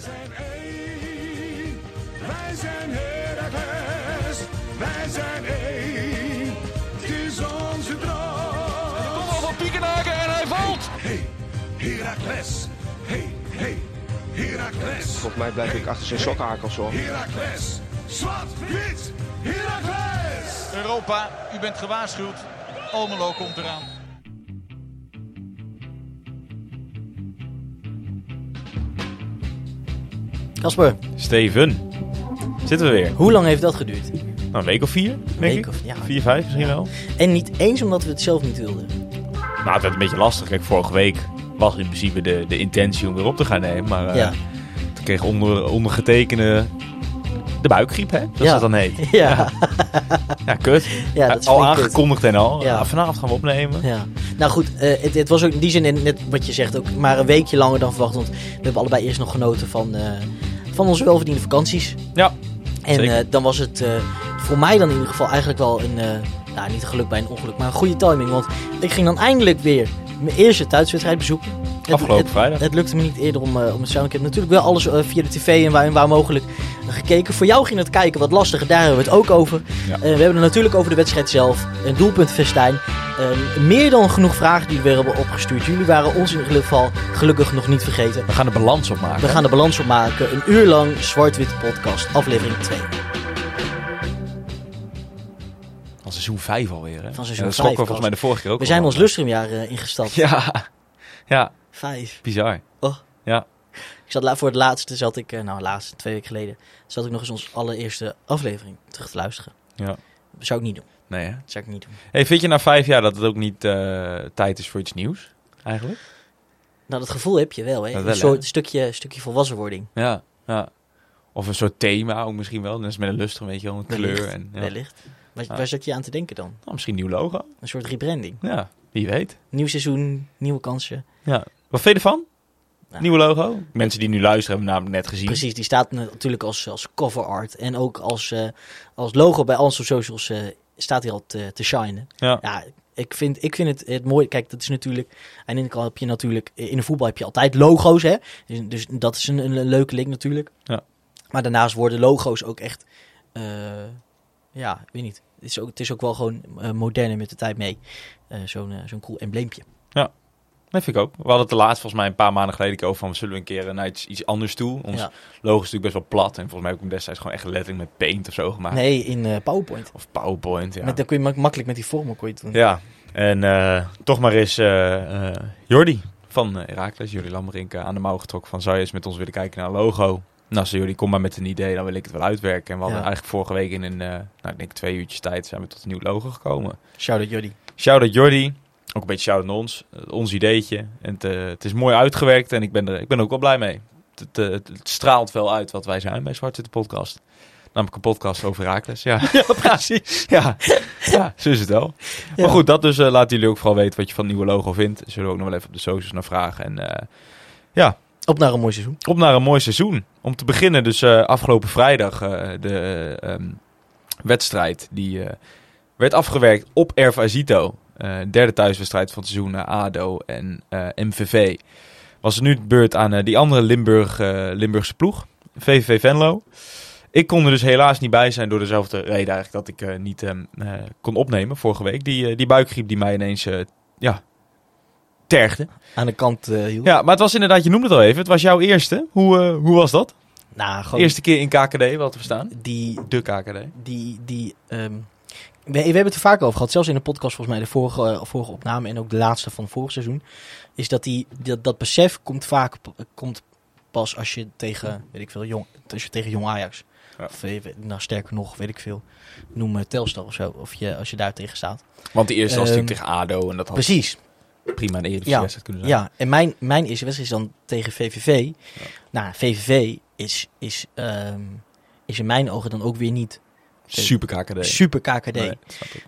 zijn één. Wij zijn Heracles. Wij zijn één. Het is onze droom. Kom al van Piekenhaken en hij valt. Hey, Heracles. Hey, hey, Heracles. Volgens mij blijf ik achter zijn sokkenhakels hoor. Heracles. Zwart, wit, Heracles. Europa, u bent gewaarschuwd. Almelo komt eraan. Casper, Steven, zitten we weer. hoe lang heeft dat geduurd? Nou, een week of vier, denk Week ik. of- ja. Vier, vijf misschien wel. En niet eens omdat we het zelf niet wilden. Nou, het werd een beetje lastig. Kijk, vorige week was in principe de, de intentie om weer op te gaan nemen. Maar eh, Ja. toen kreeg onder, ondergetekende de buikgriep, hè? Zoals Ja. dat dan heet. Ja, Ja, kut. ja dat is al kut. aangekondigd en al. Ja. Ja. vanavond gaan we opnemen. Ja. Nou goed, eh, het, het was ook in die zin, net wat je zegt, ook maar een weekje langer dan verwacht. Want we hebben allebei eerst nog genoten van, eh, van onze welverdiende vakanties. Ja, En eh, dan was het eh, voor mij dan in ieder geval eigenlijk wel een, eh, nou niet een geluk bij een ongeluk, maar een goede timing. Want ik ging dan eindelijk weer mijn eerste thuiswedstrijd bezoeken. Het- Afgelopen het, vrijdag. Het lukte me niet eerder om, eh, om het samen. Ik heb natuurlijk wel alles eh, via de tv en waar, en waar mogelijk gekeken. Voor jou ging het kijken wat lastiger, daar hebben we het ook over. Ja. Eh, we hebben het natuurlijk over de wedstrijd zelf. Een doelpuntfestijn. Eh, meer dan genoeg vragen die we hebben opgestuurd. Jullie waren ons in ieder geval gelukkig nog niet vergeten. We gaan de balans opmaken. We gaan de balans opmaken. Een uur lang zwart-witte podcast, aflevering 2. Van seizoen 5 alweer, hè? Van seizoen Ja, dat vijf, schrok we volgens mij de vorige keer ook We zijn ons lustrumjaar ingestapt. Ja. Ja, Vijf. bizar. Oh. Ja. Ik zat voor het laatste, zat ik, eh, nou laatste, twee weken geleden, zat ik nog eens onze allereerste aflevering terug te luisteren. Ja. Dat zou ik niet doen. Nee, hè? Dat zou ik niet doen. Hey, vind je na vijf jaar dat het ook niet eh, tijd is voor iets nieuws? Eigenlijk? Nou, dat gevoel heb je wel, hè? Dat een soort stukje, stukje volwassenwording. Ja, ja. Of een soort thema ook misschien wel. Dat is met een lustrum, weet je wel, een kleur. En, ja. Wellicht. Waar, Ja. waar zat je aan te denken dan? Nou, misschien een nieuw logo. Een soort rebranding. Ja, wie weet. Nieuw seizoen, nieuwe kansen. Ja. Wat vind je ervan? Ja. Nieuwe logo? Mensen die nu luisteren hebben namelijk net gezien. Precies, die staat natuurlijk als, als cover art. En ook als, eh, als logo bij onze socials eh, staat hij al te, te shinen. Ja. Ja, ik vind, ik vind het, het mooi. Kijk, dat is natuurlijk. Aan de ene kant heb je natuurlijk. In de voetbal heb je altijd logo's, hè? Dus, dus dat is een, een leuke link natuurlijk. Ja. Maar daarnaast worden logo's ook echt. eh, ja, ik weet niet. Het is ook, het is ook wel gewoon eh, moderne met de tijd mee. Eh, Zo'n zo'n cool embleempje. Dat vind ik ook. We hadden het de laatst volgens mij een paar maanden geleden over van... zullen we een keer naar iets, iets anders toe? Ons Ja. logo is natuurlijk best wel plat. En volgens mij heb ik hem destijds gewoon echt letterlijk met paint of zo gemaakt. Nee, in eh, PowerPoint. Of PowerPoint, ja. Met, dan kun je mak- makkelijk met die vormen kon je doen. Ja, en eh, toch maar eens eh, Jordi van uh, Herakles, Jordi Lammerink, aan de mouw getrokken van zou je eens met ons willen kijken naar een logo? Nou, zei Jordi, kom maar met een idee, dan wil ik het wel uitwerken. En we hadden Ja. eigenlijk vorige week in een, nou, ik denk twee uurtjes tijd zijn we tot een nieuw logo gekomen. Shout-out Jody. Shout-out Jordi, ook een beetje naar ons, eh, ons ideetje. En het, eh, het is mooi uitgewerkt en ik ben er, ik ben er ook wel blij mee. Het, het, eh, het, het straalt wel uit wat wij zijn bij Zwarte Podcast. Namelijk een podcast over Herakles. Ja, ja precies. Ja. ja, zo is het wel. Ja. Maar goed, dat dus uh, laten jullie ook vooral weten wat je van het nieuwe logo vindt. Zullen we ook nog wel even op de socials naar vragen. En uh, ja, Op naar een mooi seizoen. op naar een mooi seizoen. Om te beginnen dus uh, afgelopen vrijdag de um, wedstrijd die werd afgewerkt op Ervazito. Derde thuiswedstrijd van het seizoen naar ADO en MVV. Was het nu de beurt aan die andere Limburg, Limburgse ploeg, VVV Venlo. Ik kon er dus helaas niet bij zijn door dezelfde reden eigenlijk dat ik uh, niet uh, kon opnemen vorige week. Die, uh, die buikgriep die mij ineens ja, tergde. Aan de kant hield. Ja, maar het was inderdaad, je noemde het al even, het was jouw eerste. Hoe, hoe was dat? Nou, gewoon Eerste keer in KKD, wel te verstaan. Die, de KKD. Die, die, um, we, we, hebben het er vaak over gehad, zelfs in de podcast volgens mij, de vorige, vorige opname en ook de laatste van het vorige seizoen. Is dat die, dat, dat besef komt vaak komt pas als je tegen, weet ik veel, jong, als je tegen jong Ajax ja. Of nou, sterker nog, weet ik veel. Noem uh, Telstar of zo. Of je, als je daar tegen staat. Want die eerste was natuurlijk tegen ADO. En dat had precies. prima een eerste ja, wedstrijd kunnen zijn. Ja, en mijn, mijn eerste wedstrijd is dan tegen VVV. Ja. Nou, VVV is, is, um, is in mijn ogen dan ook weer niet... Super KKD. Super KKD. Nee,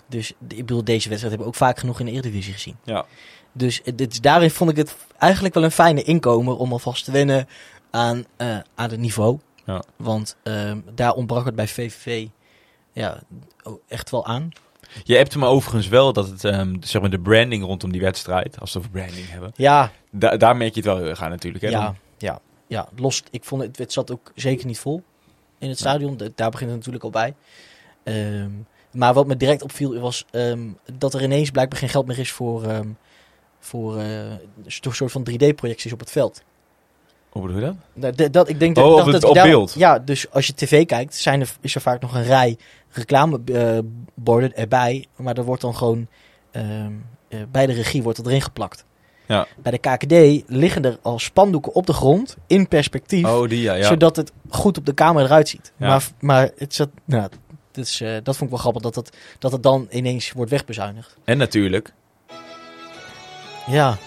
dus ik bedoel, deze wedstrijd hebben we ook vaak genoeg in de Eredivisie gezien. Ja. Dus dit, daarin vond ik het eigenlijk wel een fijne inkomer om alvast te wennen aan, uh, aan het niveau. Ja. Want um, daar ontbrak het bij VVV ja, echt wel aan. Je hebt me overigens wel dat het, um, zeg maar de branding rondom die wedstrijd, als we over branding hebben. Ja. Da daar merk je het wel heel erg aan natuurlijk. Hè? Ja, ja. ja, los, ik vond het, het zat ook zeker niet vol in het stadion. Da- Daar begint het natuurlijk al bij. Ehm, maar wat me direct opviel was ehm, dat er ineens blijkbaar geen geld meer is voor, ehm, voor eh, een soort van 3D-projecties op het veld. Hoe bedoel je dat? Dat, dat- dat- ik denk Oh, dat, op dat, dat- op daar- beeld. Ja, dus als je tv kijkt, zijn er, is er vaak nog een rij reclameborden erbij. Maar er wordt dan gewoon eh, bij de regie wordt dat erin geplakt. Ja. Bij de KKD liggen er al spandoeken op de grond in perspectief. Oh, die ja. ja. Zodat het goed op de camera eruit ziet. Ja. Maar, maar het zat, nou, dat, eh, dat vond ik wel grappig dat het, dat het dan ineens wordt wegbezuinigd. En natuurlijk, Ja,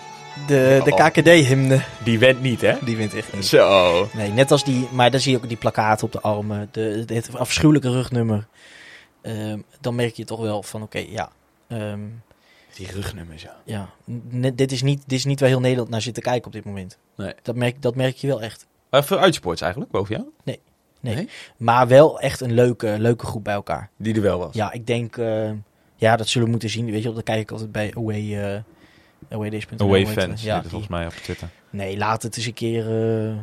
de, de Oh. KKD-hymne, die went niet, hè? die wint echt niet. Zo. Nee, net als die, maar dan zie je ook die plakkaten op de armen, de, het afschuwelijke rugnummer. Ehm, dan merk je toch wel van, oké, ja, ehm, Die rugnummers, ja. ja net, dit, is niet, dit is niet waar heel Nederland naar zit te kijken op dit moment. Nee. Dat merk, dat merk je wel echt. Maar veel uitsports eigenlijk, boven jou? Nee. Nee? Maar wel echt een leuke, leuke groep bij elkaar. Die er wel was. Ja, ik denk, eh, ja, dat zullen we moeten zien. Weet je, wel, dat kijk ik altijd bij Away, eh awaydays.nl, Away fans, Ja, die- volgens mij op Twitter. Nee, laat het eens een keer. eh,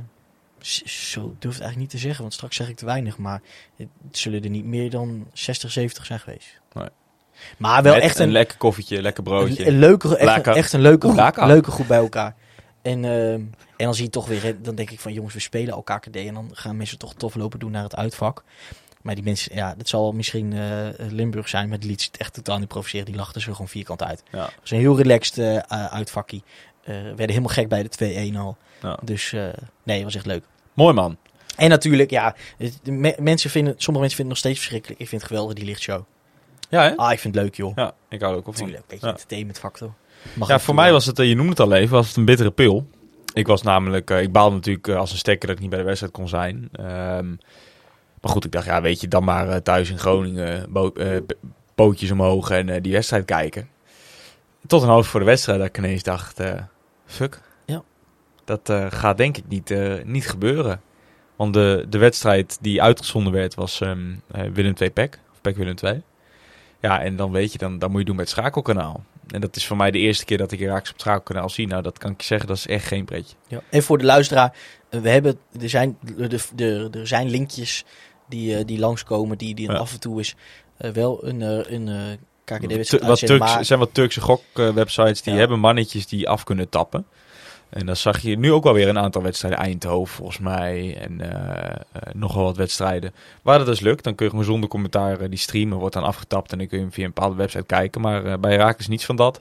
s- zo durf het eigenlijk niet te zeggen, want straks zeg ik te weinig. Maar het zullen er niet meer dan 60, 70 zijn geweest. Nee. Maar wel Met echt een, een, lekker koffietje, lekker broodje. een, een leuke, echt, een, echt een leuke, Oeh, groep, leuke groep bij elkaar. En, ehm, en dan zie je toch weer, dan denk ik van jongens, we spelen elkaar KD. En dan gaan mensen toch tof lopen doen naar het uitvak. Maar die mensen, ja, dat zal misschien eh, Limburg zijn, maar die liet het echt totaal niet provoceren. Die lachten ze gewoon vierkant uit. Ja. Het was een heel relaxed eh, uh, uitvakkie. Eh, werden helemaal gek bij de 2-1 al. Ja. Dus nee, het was echt leuk. Mooi man. En natuurlijk, ja, me- mensen vinden, sommige mensen vinden het nog steeds verschrikkelijk. Ik vind het geweldig, die lichtshow. Ja, hè? Ah, ik vind het leuk, joh. Ja, ik hou ook van. Natuurlijk, een beetje Ja. entertainment factor. Mag Ja, voor toe, mij was het, je noemde het al even, was het een bittere pil. Ik was namelijk, eh, ik baalde natuurlijk eh, als een stekker dat ik niet bij de wedstrijd kon zijn. Ehm, maar goed, ik dacht, ja, weet je, dan maar eh, thuis in Groningen, bo- pootjes omhoog en die wedstrijd kijken. Tot een half voor de wedstrijd dat ik ineens dacht, fuck. Ja. Dat gaat denk ik niet, niet gebeuren. Want de, de wedstrijd die uitgezonden werd was ehm, eh, Willem 2 PEC, of PEC Willem 2. Ja, en dan weet je, dan, dan moet je doen met het schakelkanaal. En dat is voor mij de eerste keer dat ik Iraaks op het zie. Nou, dat kan ik je zeggen, dat is echt geen pretje. Ja. En voor de luisteraar, eh, we hebben, er, zijn, de, de, er zijn linkjes die, eh, die langskomen, die, die Ja. af en toe is eh, wel een, een Tu- KKD-wedstrijd wat uitzenden, Turks, maar- er zijn wat Turkse gokwebsites die Ja. hebben mannetjes die af kunnen tappen. En dan zag je nu ook wel weer een aantal wedstrijden. Eindhoven volgens mij. En eh, eh, nogal wat wedstrijden. Waar dat dus lukt, dan kun je gewoon zonder commentaar eh, die streamen. Wordt dan afgetapt en dan kun je hem via een bepaalde website kijken. Maar bij Raak is niets van dat.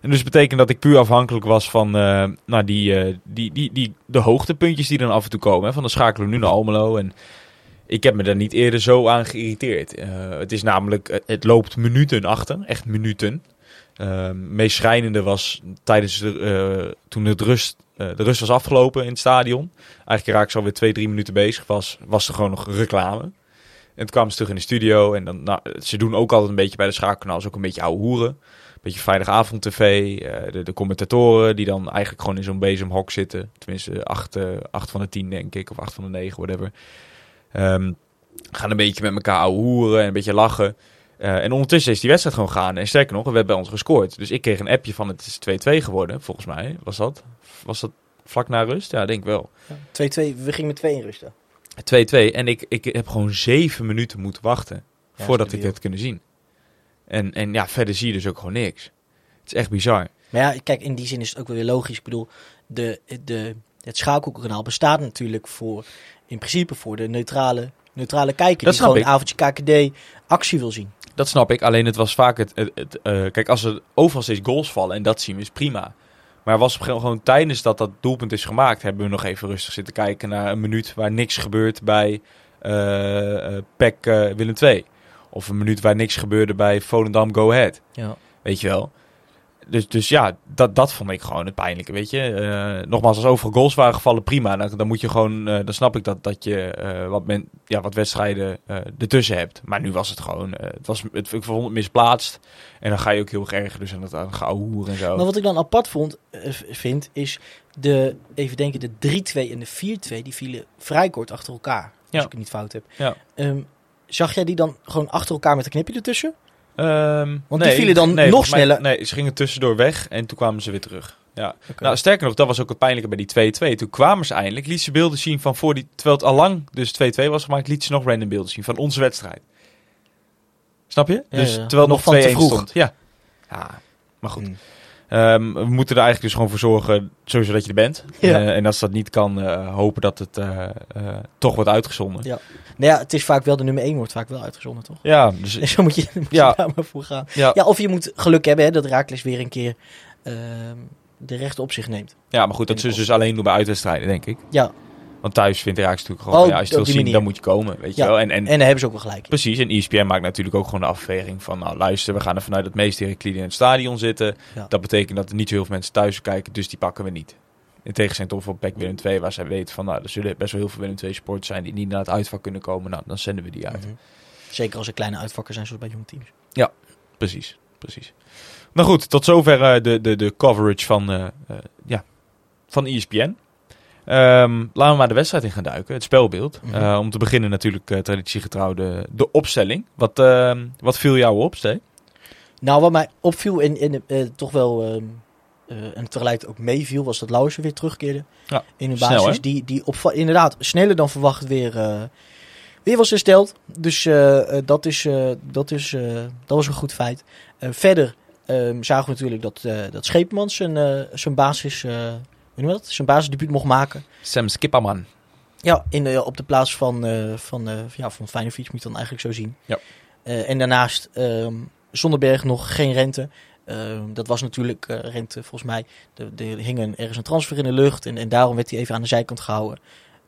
En dus betekent dat ik puur afhankelijk was van nou, die, die, die, die, de hoogtepuntjes die dan af en toe komen. Hè. Van dan schakelen we nu naar Almelo. En ik heb me daar niet eerder zo aan geïrriteerd. Het is namelijk, het loopt minuten achter. Echt minuten. Ehm meest schrijnende was tijdens de, eh, toen het rust, eh, de rust was afgelopen in het stadion. Eigenlijk raak ik alweer twee, drie minuten bezig was, was er gewoon nog reclame. En toen kwamen ze terug in de studio. En dan, nou, ze doen ook altijd een beetje bij de schakelkanaals ook een beetje ouwe hoeren. Een beetje vrijdagavond tv. eh, de, de commentatoren die dan eigenlijk gewoon in zo'n bezemhok zitten. Tenminste, acht, acht van de tien denk ik. Of acht van de negen, whatever. Ehm, gaan een beetje met elkaar ouwe hoeren en een beetje lachen. Eh, en ondertussen is die wedstrijd gewoon gaan. En sterker nog, er werd bij ons gescoord. Dus ik kreeg een appje van het is 2-2 geworden, volgens mij. Was dat? Was dat vlak na rust? Ja, denk ik wel. 2-2, we gingen met 2 in rusten. 2-2. En ik, ik heb gewoon zeven minuten moeten wachten Ja, voordat ik het kunnen zien. En, en ja, verder zie je dus ook gewoon niks. Het is echt bizar. Maar ja, kijk, in die zin is het ook wel weer logisch. Ik bedoel, de, de, het schakelkanaal bestaat natuurlijk voor, in principe voor de neutrale, neutrale kijker. Dat die gewoon ik. een avondje KKD actie wil zien. Dat snap ik. Alleen het was vaak het... het, het, eh, kijk, als er overal steeds goals vallen en dat zien we, is prima. Maar was gewoon, gewoon tijdens dat dat doelpunt is gemaakt... hebben we nog even rustig zitten kijken naar een minuut... waar niks gebeurt bij PEC eh, Willem II. Of een minuut waar niks gebeurde bij Volendam Go Ahead. Ja. Weet je wel. Dus, dus ja, dat, dat vond ik gewoon het pijnlijke, weet je. Eh, nogmaals, als overal goals waren gevallen, prima. Dan, dan moet je gewoon, eh, dan snap ik dat, dat je eh, wat, men, ja, wat wedstrijden ertussen hebt. Maar nu was het gewoon, het was, het, ik vond het misplaatst. En dan ga je ook heel erg erger, dus aan het aan geouwehoer en zo. Maar wat ik dan apart vond, vind, is de, even denken, de 3-2 en de 4-2, die vielen vrij kort achter elkaar. Als ik het niet fout heb. Ja. Ehm, zag jij die dan gewoon achter elkaar met een knipje ertussen? Ehm, Want die vielen dan nog mij- sneller. Nee, ze gingen tussendoor weg en toen kwamen ze weer terug. Ja. Nou, sterker nog, dat was ook het pijnlijke bij die 2-2. Toen kwamen ze eindelijk, liet ze beelden zien van voor die... Terwijl het al lang dus 2-2 was gemaakt, liet ze nog random beelden zien van onze wedstrijd. Snap je? Ja, dus ja. terwijl Nog nog van te 2-1 vroeg. stond. Ja. ja, maar goed. Mm. Ehm, we moeten er eigenlijk dus gewoon voor zorgen, sowieso dat je er bent. Ja. Eh, en als dat niet kan, eh, hopen dat het eh, toch wordt uitgezonden. Ja. Nou ja, het is vaak wel de nummer 1 wordt vaak wel uitgezonden, toch? Ja, dus En zo moet je, moet je Ja. daar maar voor gaan. ja. Ja, of je moet geluk hebben hè, dat Raakles weer een keer ehm, de rechten op zich neemt. ja, maar goed, dat zullen ze dus alleen doen bij uitwedstrijden, denk ik. Ja, Want thuis vindt Ajax natuurlijk gewoon, Oh, ja, als je het wil zien, manier. dan moet je komen, weet je Ja. wel. En, en en daar hebben ze ook wel gelijk. Precies, en ESPN maakt natuurlijk ook gewoon de afweging van... nou luister, we gaan er vanuit dat meeste Herakliden in het stadion zitten. Ja. Dat betekent dat er niet zo heel veel mensen thuis kijken, dus die pakken we niet. In tegenstelling tot voor PEC Willem 2, waar zij weten van... nou, er zullen best wel heel veel Willem 2 sporters zijn die niet naar het uitvak kunnen komen. Nou, dan zenden we die uit. Mhm. Zeker als er kleine uitvakken zijn, zoals bij jonge teams. Precies, precies. Nou goed, tot zover eh, de, de, de coverage van, eh, ja, van ESPN. Ehm, laten we maar de wedstrijd in gaan duiken, het spelbeeld. Mhm. Eh, om te beginnen natuurlijk uh, traditiegetrouw de, de opstelling. Wat, ehm, wat viel jou op, Stee? Nou, wat mij opviel en, en eh, toch wel ehm, eh, en tegelijk ook meeviel, was dat Lauwersen weer terugkeerde Ja, in de snel, basis. die die opva- inderdaad sneller dan verwacht weer, weer was hersteld. Dus dat, is, dat, is, dat was een goed feit. Verder zagen we natuurlijk dat, dat Scheepman zijn, zijn basis... hoe dat? Zijn basisdebuut mocht maken. Sam Skipperman. Ja, in, de- op de plaats van, eh van, eh ja, van Feyenoord moet je dan eigenlijk zo zien. Ja. Eh, en daarnaast ehm Zonderberg nog geen rente. Ehm, dat was natuurlijk rente volgens mij. Er hing een, ergens een transfer in de lucht en, en daarom werd hij even aan de zijkant gehouden.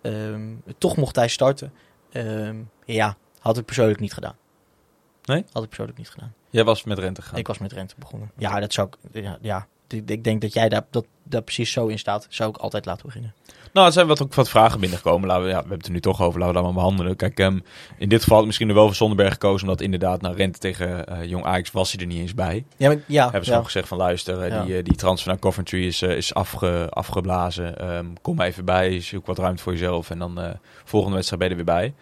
Ehm, toch mocht hij starten. Ja, had ik persoonlijk niet gedaan. Nee? Had ik persoonlijk niet gedaan. Jij was met rente gegaan. Ik was met rente begonnen. Ja, dat zou ik. Ja, ja. Ik- ik denk dat jij daar, dat, daar precies zo in staat. Zou ik altijd laten beginnen. Nou, er zijn wat, ook wat vragen binnengekomen. Laten we, ja, we hebben het er nu toch over. Laten we dat maar behandelen. Kijk, ehm, in dit geval had ik misschien er wel voor Zonderberg gekozen. Omdat inderdaad, naar rente tegen eh, Jong Ajax was hij er niet eens bij. Ja, maar, ja, hebben ze ja. gezegd van luister, eh, Ja. die, eh, die transfer naar Coventry is, is afge, afgeblazen. Ehm, kom maar even bij, zoek wat ruimte voor jezelf. En dan volgende wedstrijd ben je er weer bij.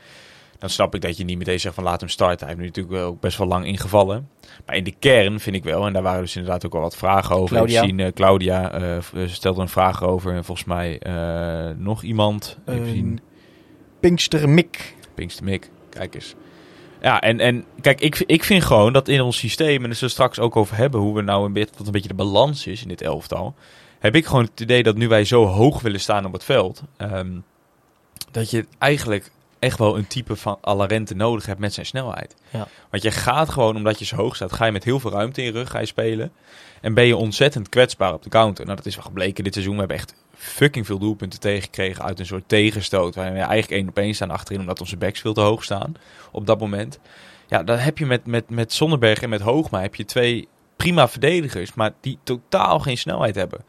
Dan snap ik dat je niet meteen zegt van laat hem starten. Hij heeft nu natuurlijk wel ook best wel lang ingevallen. Maar in de kern vind ik wel, en daar waren dus inderdaad ook wel wat vragen over. Claudia. Zien, eh, Claudia eh, stelde een vraag over. En volgens mij eh, nog iemand. Even zien. Pinkster Mick. Pinkster Mick, kijk eens. Ja, en, en kijk, ik, ik vind gewoon dat in ons systeem, en daar zullen we straks ook over hebben, hoe we nou een beetje, wat een beetje de balans is in dit elftal, heb ik gewoon het idee dat nu wij zo hoog willen staan op het veld, ehm, dat je eigenlijk echt wel een type van Alarente nodig hebt met zijn snelheid. Ja. Want je gaat gewoon, omdat je zo hoog staat, ga je met heel veel ruimte in je rug ga je spelen. En ben je ontzettend kwetsbaar op de counter. Nou, dat is wel gebleken dit seizoen. We hebben echt fucking veel doelpunten tegengekregen uit een soort tegenstoot. Waar we eigenlijk één op één staan achterin, omdat onze backs veel te hoog staan op dat moment. Ja, dan heb je met, met, met Sonnenberg en met Hoogma heb je twee prima verdedigers, maar die totaal geen snelheid hebben.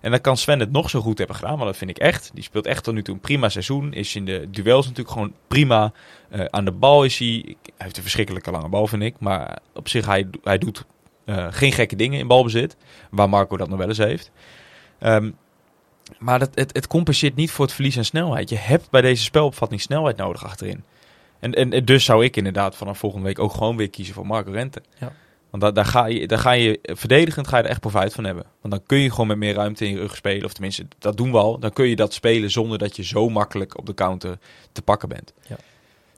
En dan kan Sven het nog zo goed hebben gedaan, maar dat vind ik echt. Die speelt echt tot nu toe een prima seizoen. Is in de duels natuurlijk gewoon prima. Eh, aan de bal is hij... Hij heeft een verschrikkelijke lange bal, vind ik. Maar op zich, hij, hij doet eh, geen gekke dingen in balbezit. Waar Marco dat nog wel eens heeft. Ehm, maar dat, het, het compenseert niet voor het verlies aan snelheid. Je hebt bij deze spelopvatting snelheid nodig achterin. En, en, en dus zou ik inderdaad vanaf volgende week ook gewoon weer kiezen voor Marco Rente. Ja. Want daar, daar, ga je, daar ga je verdedigend ga je er echt profijt van hebben. Want dan kun je gewoon met meer ruimte in je rug spelen. Of tenminste, dat doen we al. Dan kun je dat spelen zonder dat je zo makkelijk op de counter te pakken bent. Ja.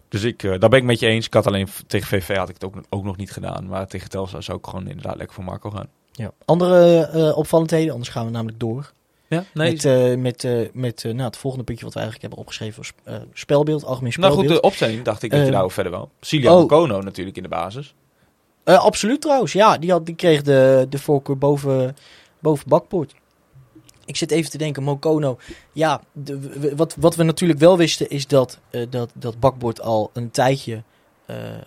Dus ik, eh, daar ben ik met je eens. Ik had alleen tegen VV had ik het ook, ook nog niet gedaan. Maar tegen Telstar zou ik gewoon inderdaad lekker voor Marco gaan. Ja. Andere eh, opvallendheden, anders gaan we namelijk door. Ja, Met, eh, met, met eh, nou, het volgende puntje wat we eigenlijk hebben opgeschreven was spelbeeld, algemeen Nou spelbeeld. goed, de opstelling dacht ik dat je daar verder wel. Cilia oh. Kono natuurlijk in de basis. Eh, absoluut trouwens, ja. Die, had, die kreeg de, de voorkeur boven, boven Bakpoort. Ik zit even te denken, Mokono. Ja, de, wat, wat we natuurlijk wel wisten is dat, eh, dat, dat Bakboord al een tijdje eh eh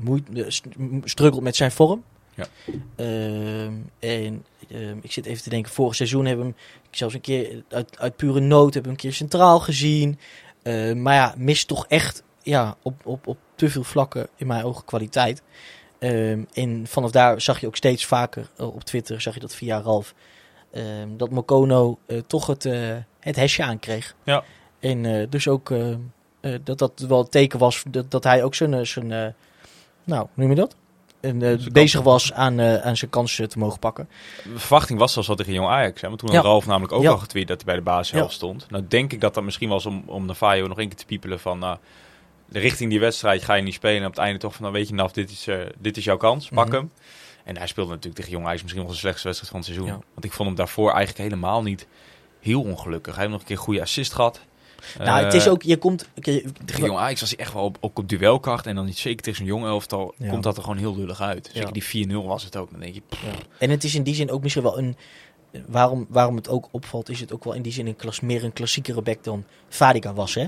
moeit, eh, st- m- struggelt met zijn vorm. Ja. Ehm, en ehm, ik zit even te denken, vorig seizoen hebben we hem ik zelfs een keer uit, uit pure nood hebben we een keer centraal gezien. Eh, maar ja, mist toch echt ja, op, op, op te veel vlakken in mijn ogen kwaliteit. Ehm, en vanaf daar zag je ook steeds vaker eh, op Twitter, zag je dat via Ralf, ehm, dat Mokono eh, toch het, eh, het hesje aankreeg. Ja. En dus ook eh, eh, dat dat wel het teken was dat, dat hij ook zijn, zijn nou, noem je dat? en, bezig was aan, aan zijn kansen te mogen pakken. De verwachting was zelfs al tegen Jong Ajax. Hè? Want toen Ja. had Ralf namelijk ook Ja. al getweet dat hij bij de basishelft Ja. stond. Nou denk ik dat dat misschien was om, om Navajo nog één keer te piepelen van... de richting die wedstrijd ga je niet spelen. En op het einde toch van, nou weet je Naf, dit is, eh, dit is jouw kans. Pak Mhm. hem. En hij speelde natuurlijk tegen Jong Ajax misschien wel de slechtste wedstrijd van het seizoen. Ja. Want ik vond hem daarvoor eigenlijk helemaal niet heel ongelukkig. Hij heeft nog een keer een goede assist gehad. nou, het is Eh, ook, je komt... je- Tegen Jong Ajax was hij echt wel op, ook op duelkracht. En dan niet zeker tegen zo'n jong elftal Ja. komt dat er gewoon heel lullig uit. Ja. Zeker die 4-0 was het ook. Dan denk je. En het is in die zin ook misschien wel een. Waarom, waarom het ook opvalt, is het ook wel in die zin een klas, meer een klassiekere back dan Fadiga was. Hè?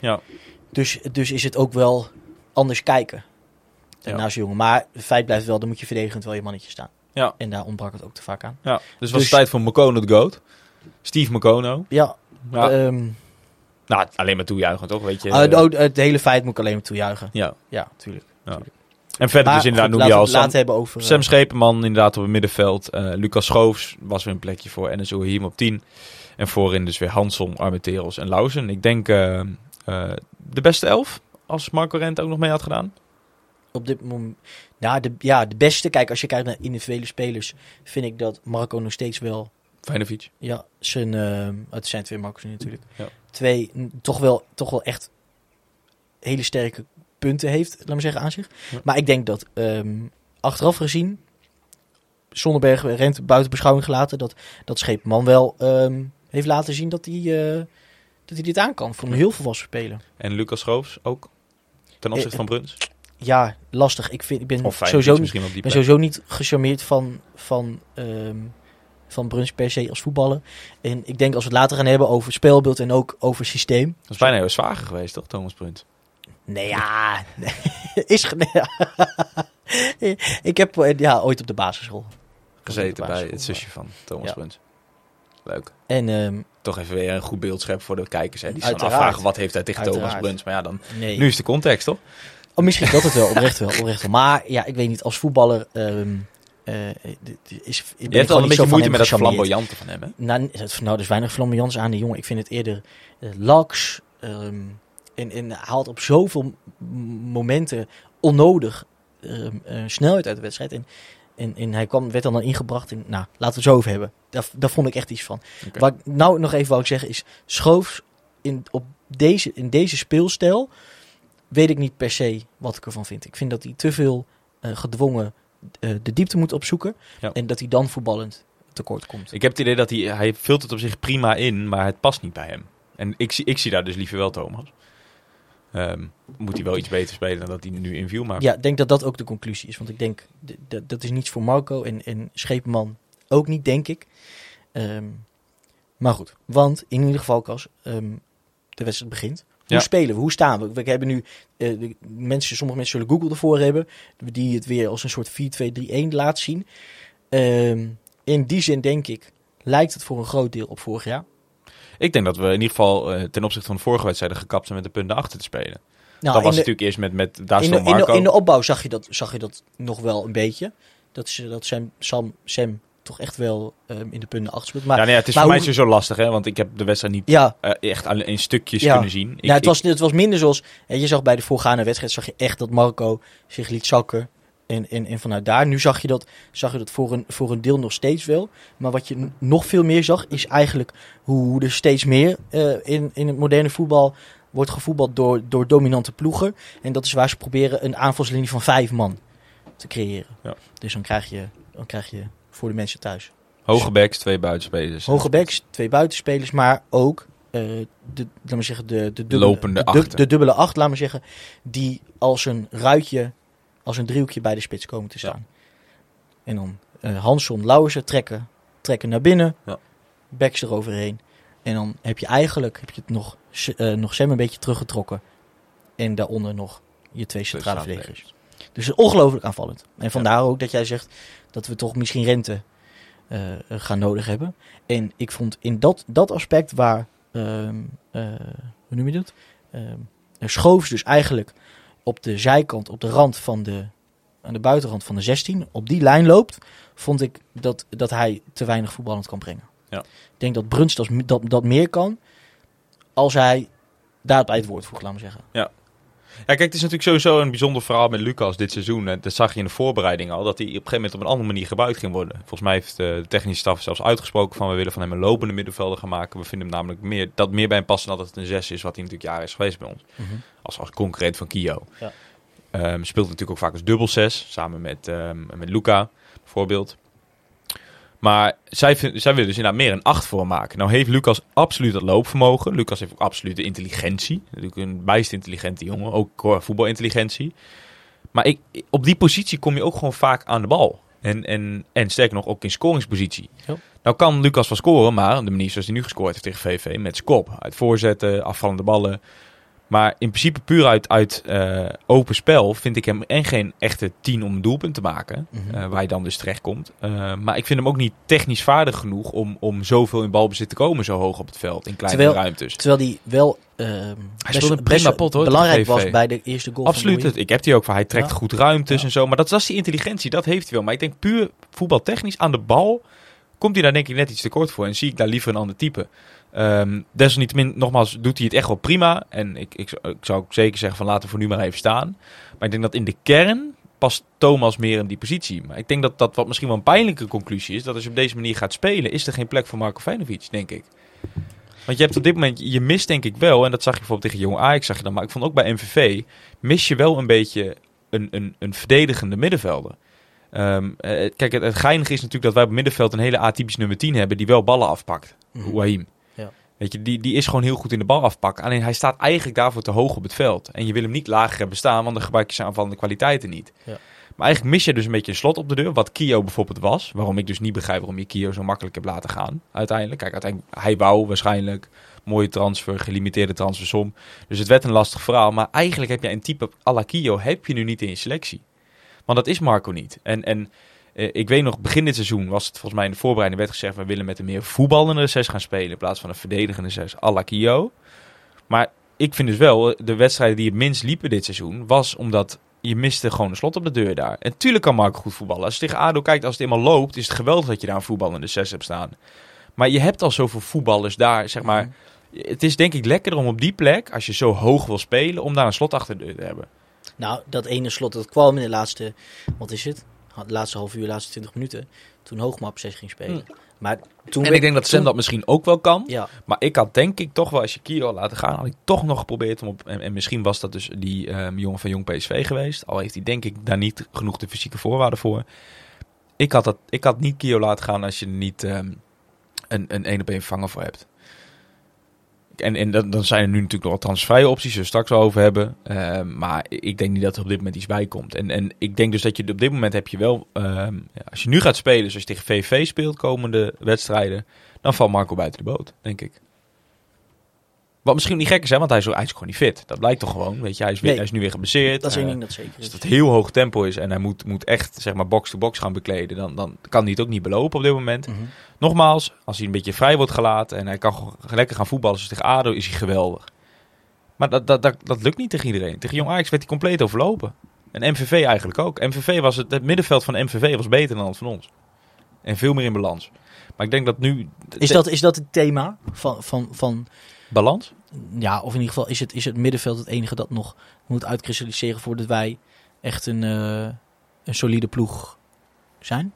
ja. Dus, dus is het ook wel anders kijken Ja. ja. naast jongen. Maar het feit blijft wel, dan moet je verdedigend wel je mannetje staan. Ja. En daar ontbrak het ook te vaak aan. Ja, dus het was Dus- tijd voor Mokono de GOAT. Steve Mokono. Ja, Ja. ehm, nou, alleen maar toejuichen toch, weet je. ah, het- oh, het hele feit moet ik alleen maar toejuichen. ja. Ja, tuurlijk. En verder Maar dus inderdaad noemde je al Sam, hebben over... eh, Sam Schepenman inderdaad op het middenveld. Eh, Lucas Schoofs was weer een plekje voor. En zo hier op 10. En voorin dus weer Hanson, Armenteros en Lauzen. Ik denk eh, eh, de beste elf. Als Marco Rent ook nog mee had gedaan. op dit moment... Nou, de, ja, de beste... Kijk, als je kijkt naar individuele spelers... vind ik dat Marco nog steeds wel Feyenoord. Ja, zijn, ehm, het zijn twee Marcos nu natuurlijk. Ja. Twee, n- toch wel, toch wel echt hele sterke punten heeft, laat maar zeggen, aan zich. Ja. Maar ik denk dat ehm, achteraf gezien, Zonneberg rent buiten beschouwing gelaten, dat, dat Scheepman wel ehm, heeft laten zien dat hij, eh, dat hij dit aan kan voor een heel volwassen spelen. En Lucas Schoofs ook. Ten opzichte Eh, van Bruns. Ja, lastig. Ik, vind, ik ben sowieso niet misschien op die ik ben plek. sowieso niet gecharmeerd van, van, ehm, van Bruns per se als voetballer. En ik denk als we het later gaan hebben over spelbeeld en ook over systeem. Dat is bijna heel zwager geweest, toch, Thomas Bruns? Nee, ja. is nee, ja. ik heb eh, ja, ooit op de basisschool Gezeten bij het zusje van Thomas Ja. Bruns. Leuk. En ehm, Toch even weer een goed beeld scheppen voor de kijkers. Hè. Die zich Uiteraard. afvragen, wat heeft hij tegen Thomas. Bruns? Maar ja, dan, nee. nu is de context, toch? Oh, misschien dat het wel, oprecht wel, oprecht wel. Maar ja, ik weet niet, als voetballer d- d- is, Je hebt wel een beetje moeite met dat flamboyante van hem, hè? Nou, nou, er is weinig flamboyants aan die jongen. Ik vind het eerder eh, laks. ehm, en, en haalt op zoveel momenten onnodig ehm, eh, snelheid uit de wedstrijd. En, en, en hij kwam, werd dan, dan ingebracht in... Nou, laten we het zo over hebben. Daar, daar vond ik echt iets van. Wat ik nou nog even wou ik zeggen is... Schoofs in, op deze, in deze speelstijl weet ik niet per se wat ik ervan vind. Ik vind dat hij te veel eh, gedwongen eh, de diepte moet opzoeken. Ja. En dat hij dan voetballend tekort komt. Ik heb het idee dat hij, hij vult het op zich prima in, maar het past niet bij hem. En ik, zie- ik zie daar dus liever wel Thomas. Ehm, moet hij wel iets beter spelen dan dat hij nu inviel, maar Ja, ik denk dat dat ook de conclusie is. Want ik denk, dat is niets voor Marco en, en Scheepman ook niet, denk ik. Ehm, maar goed, want in ieder geval, Cas, ehm, de wedstrijd begint. Hoe Ja. spelen we? Hoe staan we? We hebben nu, eh, de mensen, sommige mensen zullen Google ervoor hebben, die het weer als een soort 4-2-3-1 laat zien. In die zin denk ik, lijkt het voor een groot deel op vorig jaar. Ik denk dat we in ieder geval eh, ten opzichte van de vorige wedstrijden gekapt zijn met de punten achter te spelen. Nou, dat was de, natuurlijk eerst met, met daar in, de, stond in, de, Marco. in de opbouw zag je dat, zag je dat nog wel een beetje. Dat, ze, dat Sam, Sam, Sam toch echt wel ehm, in de punten achter speelt. Maar ja, nee, het is maar voor mij sowieso lastig, hè, want ik heb de wedstrijd niet ja, eh, echt alleen in stukjes Ja. kunnen zien. Ik, nou, het, ik- was, het was minder zoals... je zag bij de voorgaande wedstrijd zag je echt dat Marco zich liet zakken. En, en, en vanuit daar, nu zag je dat, zag je dat voor, een, voor een deel nog steeds wel. Maar wat je nog veel meer zag, is eigenlijk hoe er steeds meer eh, in, in het moderne voetbal wordt gevoetbald door, door dominante ploegen. En dat is waar ze proberen een aanvalslinie van vijf man te creëren. Ja. Dus dan krijg, je, dan krijg je voor de mensen thuis Hoge backs, twee buitenspelers. Hoge backs, twee buitenspelers, maar ook eh, de, laat maar zeggen, de, de, dubbele, Lopende de dubbele acht, laat maar zeggen, die als een ruitje, als een driehoekje bij de spits komen te staan. En dan eh Hansson, Lauwersen trekken, trekken naar binnen, Ja. backs eroverheen. En dan heb je eigenlijk heb je het nog, eh, nog Sam een beetje teruggetrokken. En daaronder nog je twee centrale verdedigers. Dus ongelooflijk aanvallend. En vandaar ook dat jij zegt dat we toch misschien rente eh, gaan nodig hebben. En ik vond in dat, dat aspect waar, eh, hoe noem je dat? Ehm Schoofs dus eigenlijk op de zijkant, op de rand van de, aan de buitenrand van de 16, op die lijn loopt, vond ik dat, dat hij te weinig voetballend kan brengen. Ja. Ik denk dat Bruns dat, dat, dat meer kan als hij daar bij het woord voegt, laat maar zeggen. Ja, kijk, het is natuurlijk sowieso een bijzonder verhaal met Lucas dit seizoen. En dat zag je in de voorbereiding al, dat hij op een gegeven moment op een andere manier gebruikt ging worden. Volgens mij heeft eh, de technische staf zelfs uitgesproken van we willen van hem een lopende middenvelder gaan maken. We vinden hem namelijk meer, dat meer bij hem passen dan dat het een 6 is, wat hij natuurlijk jaren is geweest bij ons. Mhm. Als, als concurrent van Kio. Ja. Ehm, speelt natuurlijk ook vaak als dubbel 6, samen met, ehm, met Luca bijvoorbeeld. Maar zij, vind- zij willen dus inderdaad meer een 8 voor maken. Nou heeft Lucas absoluut dat loopvermogen. Lucas heeft ook absoluut de intelligentie. Natuurlijk een bijst intelligente jongen. Ook voetbalintelligentie. Maar ik, op die positie kom je ook gewoon vaak aan de bal. En, en, en sterker nog, ook in scoringspositie. Ja. Nou kan Lucas wel scoren, maar de manier zoals hij nu gescoord heeft tegen VV... met zijn kop, uit voorzetten, afvallende ballen... Maar in principe puur uit, uit eh, open spel vind ik hem en geen echte 10 om een doelpunt te maken. Mhm. eh, waar je dan dus terecht komt. Eh, maar ik vind hem ook niet technisch vaardig genoeg om, om zoveel in balbezit te komen zo hoog op het veld. In kleine Terwijl- ruimtes. Terwijl die wel ehm, best, speelde een best prima pot, hoor, belangrijk was bij de eerste goal Absoluut. van Ik heb die ook van hij trekt Ja. goed ruimtes Ja. en zo. Maar dat, dat is die intelligentie, dat heeft hij wel. Maar ik denk puur voetbaltechnisch aan de bal komt hij daar denk ik net iets te kort voor. En zie ik daar liever een ander type. Ehm desalniettemin, nogmaals, doet hij het echt wel prima. En ik, ik, ik zou ook zeker zeggen van laten we voor nu maar even staan. Maar ik denk dat in de kern past Thomas meer in die positie. Maar ik denk dat dat wat misschien wel een pijnlijke conclusie is. Dat als je op deze manier gaat spelen, is er geen plek voor Marco Feinovic, denk ik. Want je hebt op dit moment, je mist denk ik wel, en dat zag je bijvoorbeeld tegen Jong Ajax, zag je dan, maar ik vond ook bij MVV, mis je wel een beetje een, een, een verdedigende middenvelder. Ehm, eh, kijk, het, het geinige is natuurlijk dat wij op het middenveld een hele atypisch nummer 10 hebben die wel ballen afpakt. Wahim. Weet je, die, die is gewoon heel goed in de bal afpakken. Alleen hij staat eigenlijk daarvoor te hoog op het veld. En je wil hem niet lager hebben staan, want dan gebruik je zijn aanvallende kwaliteiten niet. Ja. Maar eigenlijk mis je dus een beetje een slot op de deur, wat Kio bijvoorbeeld was. Waarom ik dus niet begrijp waarom je Kio zo makkelijk hebt laten gaan, uiteindelijk. Kijk, uiteindelijk, hij wou waarschijnlijk mooie transfer, gelimiteerde transfersom. Dus het werd een lastig verhaal. Maar eigenlijk heb je een type à la Kio heb je nu niet in je selectie. Want dat is Marco niet. En, en eh, ik weet nog, begin dit seizoen was het volgens mij in de voorbereiding werd gezegd... we willen met een meer voetballende 6 gaan spelen... in plaats van een verdedigende 6 à la Kio. Maar ik vind dus wel, eh, de wedstrijden die het minst liepen dit seizoen... was omdat je miste gewoon een slot op de deur daar. En tuurlijk kan Marco goed voetballen. Als je tegen ADO kijkt, als het eenmaal loopt... is het geweldig dat je daar een voetballende 6 hebt staan. Maar je hebt al zoveel voetballers daar, zeg maar... Het is denk ik lekkerder om op die plek, als je zo hoog wil spelen... om daar een slot achter de deur te hebben. Nou, dat ene slot, dat kwam in de laatste, wat is het? De laatste half uur, de laatste 20 minuten. Toen Hoogma op 6 ging spelen. Maar toen Hm. En ik denk dat Sam toen- dat misschien ook wel kan. Ja, Maar ik had denk ik toch wel, als je Kio had laten gaan, had ik toch nog geprobeerd om op... En, en misschien was dat dus die ehm, jongen van Jong PSV geweest. Al heeft hij denk ik daar niet genoeg de fysieke voorwaarden voor. Ik had, dat, ik had niet Kio laten gaan als je er niet ehm, een, een één op één vervanger voor hebt. En, en dan, dan zijn er nu natuurlijk nog wat transfervrije opties, we straks over hebben. Ehm, maar ik denk niet dat er op dit moment iets bij komt. En, en ik denk dus dat je op dit moment heb je wel... ehm, als je nu gaat spelen, zoals je tegen VV speelt, komende wedstrijden... dan valt Marco buiten de boot, denk ik. Wat misschien niet gek is, hè, want hij is, hij is gewoon niet fit. Dat blijkt toch gewoon. Weet je, hij is, weer, Nee. hij is nu weer geblesseerd. dat is één Eh, ding dat zeker als is. het heel hoog tempo is en hij moet, moet echt zeg maar box-to-box gaan bekleden, dan, dan kan hij het ook niet belopen op dit moment. Mhm. Nogmaals, als hij een beetje vrij wordt gelaten en hij kan lekker gaan voetballen zoals tegen ADO, is hij geweldig. Maar dat, dat, dat, dat lukt niet tegen iedereen. Tegen Jong Ajax werd hij compleet overlopen. En MVV eigenlijk ook. MVV was het, het middenveld van MVV was beter dan dat van ons. En veel meer in balans. Maar ik denk dat nu... Is dat, is dat het thema van, van, van Balans? ja, of in ieder geval is het, is het middenveld het enige dat nog moet uitkristalliseren voordat wij echt een, eh, een solide ploeg zijn?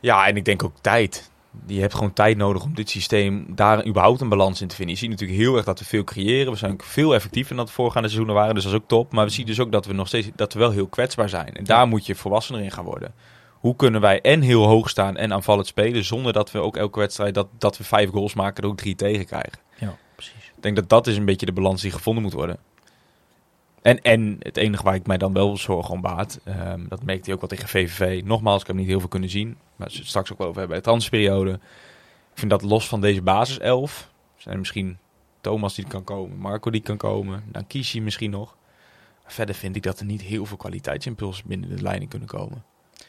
Ja, en ik denk ook tijd. Je hebt gewoon tijd nodig om dit systeem daar überhaupt een balans in te vinden. Je ziet natuurlijk heel erg dat we veel creëren. We zijn veel effectiever dan de voorgaande seizoenen waren. Dus dat is ook top. Maar we zien dus ook dat we nog steeds dat we wel heel kwetsbaar zijn. En daar moet je volwassener in gaan worden. Hoe kunnen wij en heel hoog staan en aanvallend spelen... zonder dat we ook elke wedstrijd dat, dat we vijf goals maken... er ook drie tegen krijgen. Denk dat dat is een beetje de balans die gevonden moet worden. En, en het enige waar ik mij dan wel zorgen om baat, ehm, dat merkte hij ook wel tegen VVV. Nogmaals, ik heb niet heel veel kunnen zien, maar ze straks ook wel over hebben bij de transperiode. Ik vind dat los van deze basiself, zijn er misschien Thomas die kan komen, Marco die kan komen, dan Kishi misschien nog. Verder vind ik dat er niet heel veel kwaliteitsimpulsen binnen de leiding kunnen komen.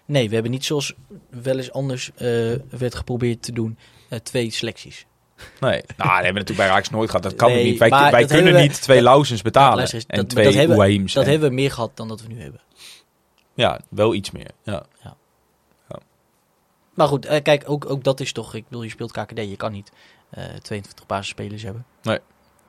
Nee, we hebben niet zoals wel eens anders eh, werd geprobeerd te doen, eh, twee selecties. Nee, nou, dat hebben we natuurlijk bij Raaks nooit gehad. Dat kan Nee, niet. Wij, maar kunnen we- niet twee Lausens betalen Luister en dat- twee dat hebben. Dat En- hebben we meer gehad dan dat we nu hebben. Ja, wel iets meer. Ja. Maar goed, eh, kijk, ook, ook dat is toch... Ik bedoel, je speelt KKD, je kan niet eh 22 basisspelers hebben. Nee.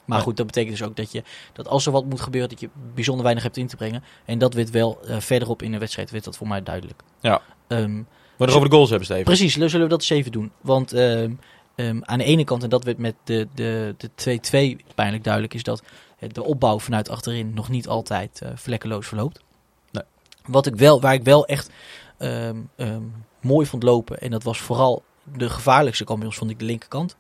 Maar Nee. goed, dat betekent dus ook dat, je, dat als er wat moet gebeuren, dat je bijzonder weinig hebt in te brengen. En dat werd wel eh, verderop in de wedstrijd, werd dat voor mij duidelijk. Ja. Ehm, We nog over de goals hebben, Steven. Precies, dan zullen we dat eens even doen. Want ehm, ehm, aan de ene kant, en dat werd met de, de, de 2-2 pijnlijk duidelijk, is dat de opbouw vanuit achterin nog niet altijd eh, vlekkeloos verloopt. Nee. Wat ik wel, waar ik wel echt ehm, ehm, mooi vond lopen, en dat was vooral de gevaarlijkste kant bij ons, vond ik de linkerkant.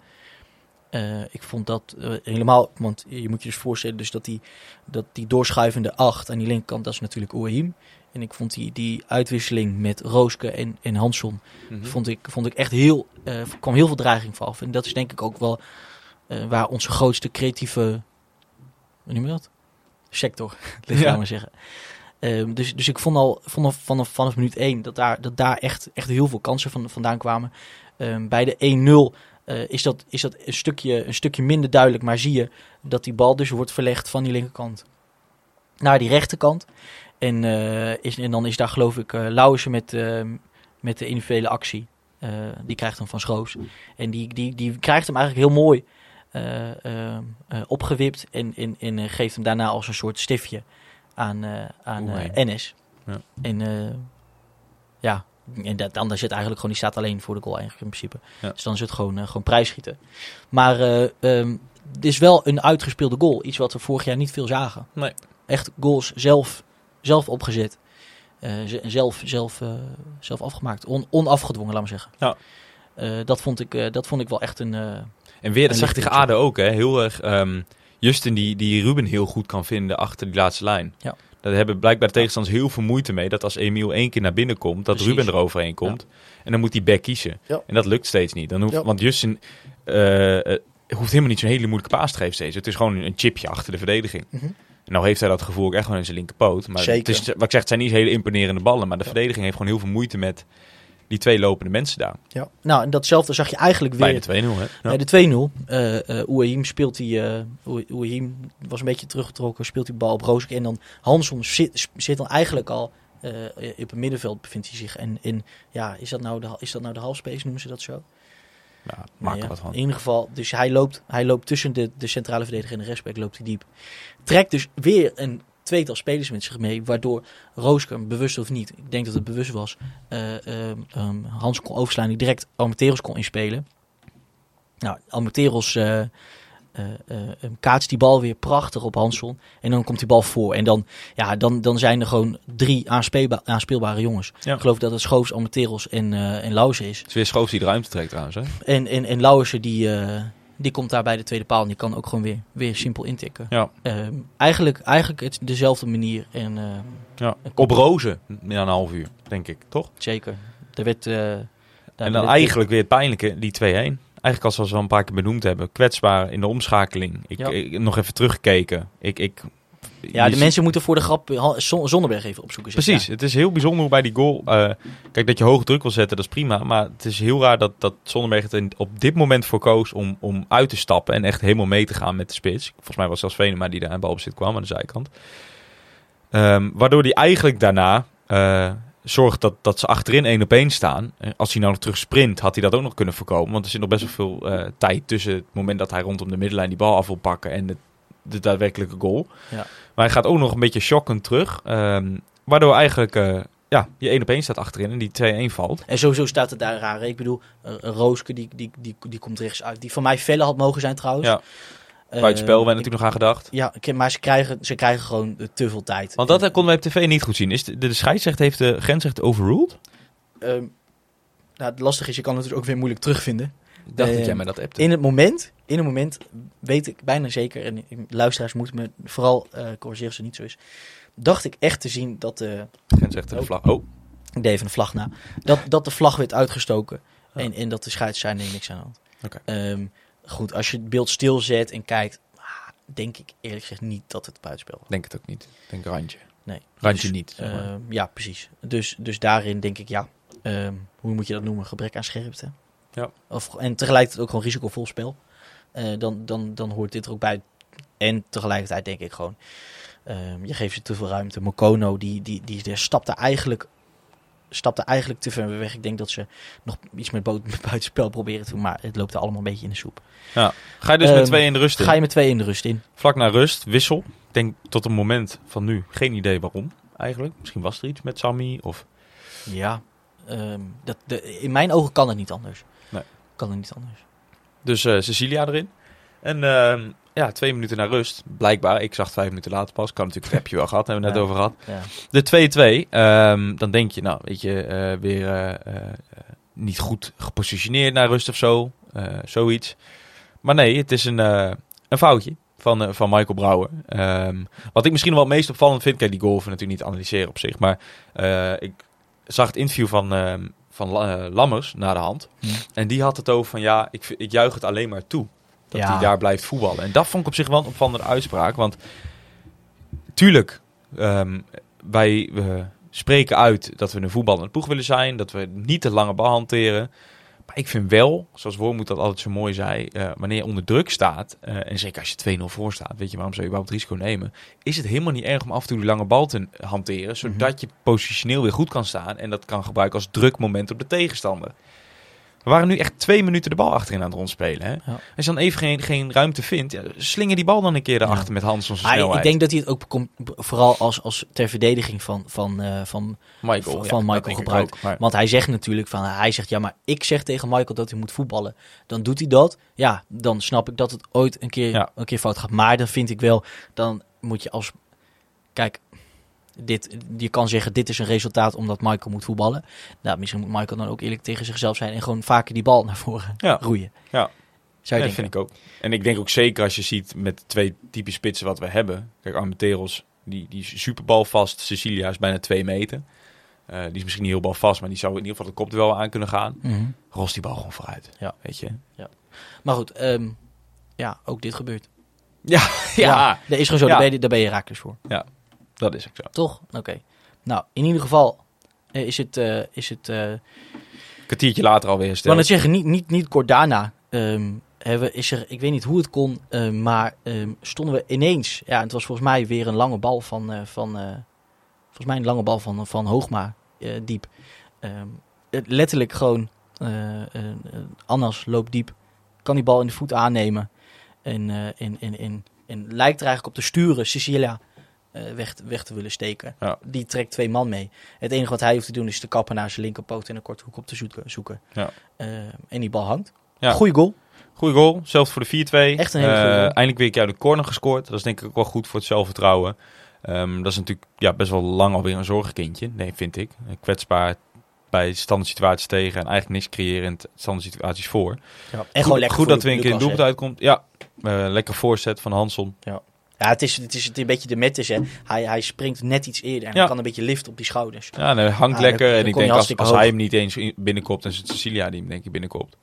Eh, ik vond dat eh, helemaal, want je moet je dus voorstellen dus dat die, dat die doorschuivende acht aan die linkerkant, dat is natuurlijk Oehim. En ik vond die, die uitwisseling met Rooske en, en Hansson, Mhm. vond, ik, vond ik echt heel, eh kwam heel veel dreiging van af. En dat is denk ik ook wel eh, waar onze grootste creatieve, hoe noem je dat? Sector, laat Ja. maar zeggen. Ehm, dus, dus ik vond al vanaf, vanaf, vanaf minuut 1 dat daar, dat daar echt, echt heel veel kansen van, vandaan kwamen. Ehm, bij de 1-0 eh, is, dat, is dat een stukje, een stukje minder duidelijk. Maar zie je dat die bal dus wordt verlegd van die linkerkant naar die rechterkant. En, eh, is, en dan is daar geloof ik eh Lauwersen met, ehm, met de individuele actie. Eh, die krijgt hem van Schroos. En die, die, die krijgt hem eigenlijk heel mooi eh, eh, eh, opgewipt. En, en, en eh, geeft hem daarna als een soort stiftje aan, eh aan eh. Ja. En eh, ja, en dat, dan het eigenlijk gewoon, die staat alleen voor de goal eigenlijk in principe. Ja. Dus dan is het gewoon, eh, gewoon prijsschieten. Maar eh, ehm, het is wel een uitgespeelde goal. Iets wat we vorig jaar niet veel zagen. Nee. Echt goals zelf, zelf opgezet. Eh, zelf, zelf, eh, zelf afgemaakt. On, onafgedwongen, laat maar zeggen. Ja. Eh, dat, vond ik, eh, dat vond ik wel echt een... eh, En weer, dat zag ik tegen. ADO ook, hè. Heel erg... ehm, Justin die, die Ruben heel goed kan vinden achter die laatste lijn. Ja. Daar hebben blijkbaar de tegenstanders heel veel moeite mee. Dat als Emiel één keer naar binnen komt, dat Precies. Ruben er overheen komt. En dan moet die back kiezen. Ja. En dat lukt steeds niet. Dan hoeft, Ja. Want Justin hoeft helemaal niet zo'n hele moeilijke paas te geven steeds. Het is gewoon een chipje achter de verdediging. En nou heeft hij dat gevoel ook echt gewoon in zijn linkerpoot. Maar Zeker. Het is, wat ik zeg, het zijn niet hele imponerende ballen. Maar de Ja. verdediging heeft gewoon heel veel moeite met die twee lopende mensen daar. ja. Nou, en datzelfde zag je eigenlijk weer... Bij de 2-0, hè. Ja. Bij de 2-0. eh eh Ouahim speelt die. eh Ouah- Ouahim was een beetje teruggetrokken, speelt die bal op Roosek. En dan Hansson zit, zit dan eigenlijk al. eh, op het middenveld bevindt hij zich. En in, ja, is dat nou de, is dat nou de halfspace, noemen ze dat zo? Ja, ja, wat van. In ieder geval, dus hij loopt, hij loopt tussen de, de centrale verdediger en de rechtsback loopt hij diep. Trekt dus weer een tweetal spelers met zich mee, waardoor Rooske, bewust of niet, ik denk dat het bewust was, eh, ehm, ehm, Hans kon overslaan die direct Almateros kon inspelen. Nou, Almateros eh, eh, kaatst die bal weer prachtig op Hansson en dan komt die bal voor. En dan, ja, dan, dan zijn er gewoon drie aanspeelba- aanspeelbare jongens. Ja. Ik geloof dat het Schoofs, Almateros en, eh en Lauze is. Het is weer Schoofs die de ruimte trekt trouwens, hè. En, en, en Lauwersen die, eh, die komt daar bij de tweede paal en die kan ook gewoon weer, weer simpel intikken. Ja. Ehm, eigenlijk, eigenlijk het dezelfde manier en eh, Ja. Op rozen, na een half uur, denk ik, toch? zeker. Er werd, eh, daar en dan werd- eigenlijk weer het pijnlijke, die 2-1. Eigenlijk als we al een paar keer benoemd hebben, kwetsbaar in de omschakeling. Ik, Ja. ik- nog even teruggekeken. Ik, ik, Ja, de mensen moeten voor de grap Zonneberg even opzoeken. zeg. Precies, het is heel bijzonder hoe bij die goal... eh, kijk, dat je hoge druk wil zetten, dat is prima. Maar het is heel raar dat, dat Zonneberg het op dit moment voor koos om, om uit te stappen... en echt helemaal mee te gaan met de spits. Volgens mij was zelfs Venema die daar aan balbezit kwam aan de zijkant. Ehm, waardoor hij eigenlijk daarna eh, zorgt dat, dat ze achterin één op één staan. Eh, Als hij nou nog terug sprint, had hij dat ook nog kunnen voorkomen. Want er zit nog best wel veel eh, tijd tussen het moment dat hij rondom de middenlijn die bal af wil pakken... en de, de daadwerkelijke goal. Ja. Maar hij gaat ook nog een beetje shockend terug. ehm, waardoor eigenlijk eh, ja, je één op één staat achterin en die 2-1 valt. En sowieso staat het daar raar. Ik bedoel, Rooske die, die, die, die komt rechts uit. Die van mij Velle had mogen zijn trouwens. Ja. Eh, Buitenspel werd ik- natuurlijk nog aan gedacht. Ja, maar ze krijgen, ze krijgen gewoon eh, te veel tijd. Want dat eh, konden wij op tv niet goed zien. Is de, de scheidsrechter heeft de grensrechter overruled? Ehm, nou, het lastige is, je kan het dus ook weer moeilijk terugvinden. Ik dacht dat jij mij dat appte. In het moment, in het moment weet ik bijna zeker, en luisteraars moeten me vooral eh corrigeren ze niet zo is, dacht ik echt te zien dat de, grensrechter de vlag. Oh, ik deed even een vlag na, dat, dat de vlag werd uitgestoken Ja. en, en dat de scheidsrechter zei nee, niks aan de hand. Oké. Ehm, goed, als je het beeld stilzet en kijkt, ah, denk ik eerlijk gezegd niet dat het buitenspel was. denk het ook niet. Denk randje. Nee. Randje Dus, niet. zeg maar. ehm, ja, precies. Dus, dus daarin denk ik, ja, ehm, hoe moet je dat noemen? Gebrek aan scherpte. Ja. Of, en tegelijkertijd ook gewoon risicovol spel. Eh, dan, dan, dan hoort dit er ook bij. En tegelijkertijd denk ik gewoon, ehm, je geeft ze te veel ruimte. Mokono, die, die, die, die stapte eigenlijk stapte eigenlijk te ver weg. Ik denk dat ze nog iets met, buitenspel proberen te doen, maar het loopt er allemaal een beetje in de soep. Ga je dus Ehm, met twee in de rust in? Ga je met twee in de rust in? Vlak na rust, wissel. Ik denk tot het moment van nu geen idee waarom eigenlijk. Misschien was er iets met Sammy of... Ja, ehm, dat, de, in mijn ogen kan het niet anders. Nee. Kan het niet anders. Dus eh, Cecilia erin. En ehm, ja, twee minuten na rust. Blijkbaar, ik zag vijf minuten later pas. Kan natuurlijk het appje wel gehad, hebben we net Ja. over gehad. Ja. De 2-2, ehm, dan denk je, nou, weet je, eh, weer eh, eh, niet goed gepositioneerd naar rust of zo. zoiets. Maar nee, het is een, een foutje van, van Michael Brouwer. Ehm, wat ik misschien wel het meest opvallend vind, kijk, die goal we natuurlijk niet analyseren op zich. Maar ik zag het interview van, ehm, van La- Lammers na de hand. Hm. En die had het over van, ja, ik, ik juich het alleen maar toe. Dat Ja. hij daar blijft voetballen. En dat vond ik op zich wel een opvallende uitspraak. Want tuurlijk, ehm, wij we spreken uit dat we een voetballende ploeg willen zijn. Dat we niet te lange bal hanteren. Maar ik vind wel, zoals Wormoed dat altijd zo mooi zei, eh, wanneer je onder druk staat, eh, en zeker als je 2-0 voor staat, weet je waarom zou je überhaupt risico nemen, is het helemaal niet erg om af en toe die lange bal te hanteren, zodat je positioneel weer goed kan staan en dat kan gebruiken als drukmoment op de tegenstander. We waren nu echt twee minuten de bal achterin aan het rondspelen. Hè? Ja. Als je dan even geen, geen ruimte vindt, ja, slinger die bal dan een keer erachter Ja. met Hansons Ah, ik- snelheid. ik denk dat hij het ook vooral als, als ter verdediging van, van, eh, van Michael, van Michael gebruikt. ook, maar- Want hij zegt natuurlijk van, hij zegt ja, maar ik zeg tegen Michael dat hij moet voetballen. Dan doet hij dat. Ja, dan snap ik dat het ooit een keer, een keer fout gaat. Maar dan vind ik wel, dan moet je als, kijk, dit, je kan zeggen dit is een resultaat omdat Michael moet voetballen. Nou, misschien moet Michael dan ook eerlijk tegen zichzelf zijn en gewoon vaker die bal naar voren Ja. roeien. Ja. Zou Ja, je dat vind ik ook. En ik denk ook zeker als je ziet met de twee type spitsen wat we hebben. Kijk, Armenteros, die, die is super balvast. Cecilia is bijna twee meter. Eh, die is misschien niet heel balvast, maar die zou in ieder geval de kop er wel aan kunnen gaan. Mhm. Ros die bal gewoon vooruit. Ja. Weet je? Maar goed, ehm, ja, ook dit gebeurt. Ja, ja. dat is gewoon zo, Ja. daar, ben je, daar ben je raakjes voor. Dat is ook zo. Toch? Oké. Nou, in ieder geval eh, is het, eh, is het eh, Een kwartiertje later alweer hersteld. wou net zeggen, niet, niet, niet kort daarna ehm, hebben, is er, ik weet niet hoe het kon, maar ehm, stonden we ineens, ja, het was volgens mij weer een lange bal van, van volgens mij een lange bal van, van Hoogma diep. Ehm, het- letterlijk gewoon, Annas loopt diep, kan die bal in de voet aannemen en, en, en, en, en lijkt er eigenlijk op te sturen, Cecilia weg, weg te willen steken. Ja. Die trekt twee man mee. Het enige wat hij hoeft te doen is te kappen naar zijn linkerpoot en een korte hoek op te zoeken. zoeken. Ja. Eh, en die bal hangt. Ja. Goeie goal. Goeie goal, zelfs voor de 4-2. Echt een hele Eh, goal. Eindelijk weer een keer uit de corner gescoord. Dat is denk ik ook wel goed voor het zelfvertrouwen. Ehm, dat is natuurlijk ja, best wel lang alweer een zorgenkindje, nee, vind ik. Eh, Kwetsbaar bij standaard situaties tegen en eigenlijk niks creërend standaard situaties voor. En goed, gewoon lekker goed dat we een keer Lucas, doelpunt uitkomt. Ja, eh, lekker voorzet van Hanson. hè. Ja, het is, het is een beetje de mettes, hè. Hij, hij springt net iets eerder en Ja. kan een beetje lift op die schouders. Ja, en hij hangt Ah, lekker. dan- dan en ik denk als, als hoog. hij hem niet eens in- binnenkopt, dan is het Cecilia die hem denk ik binnenkopt.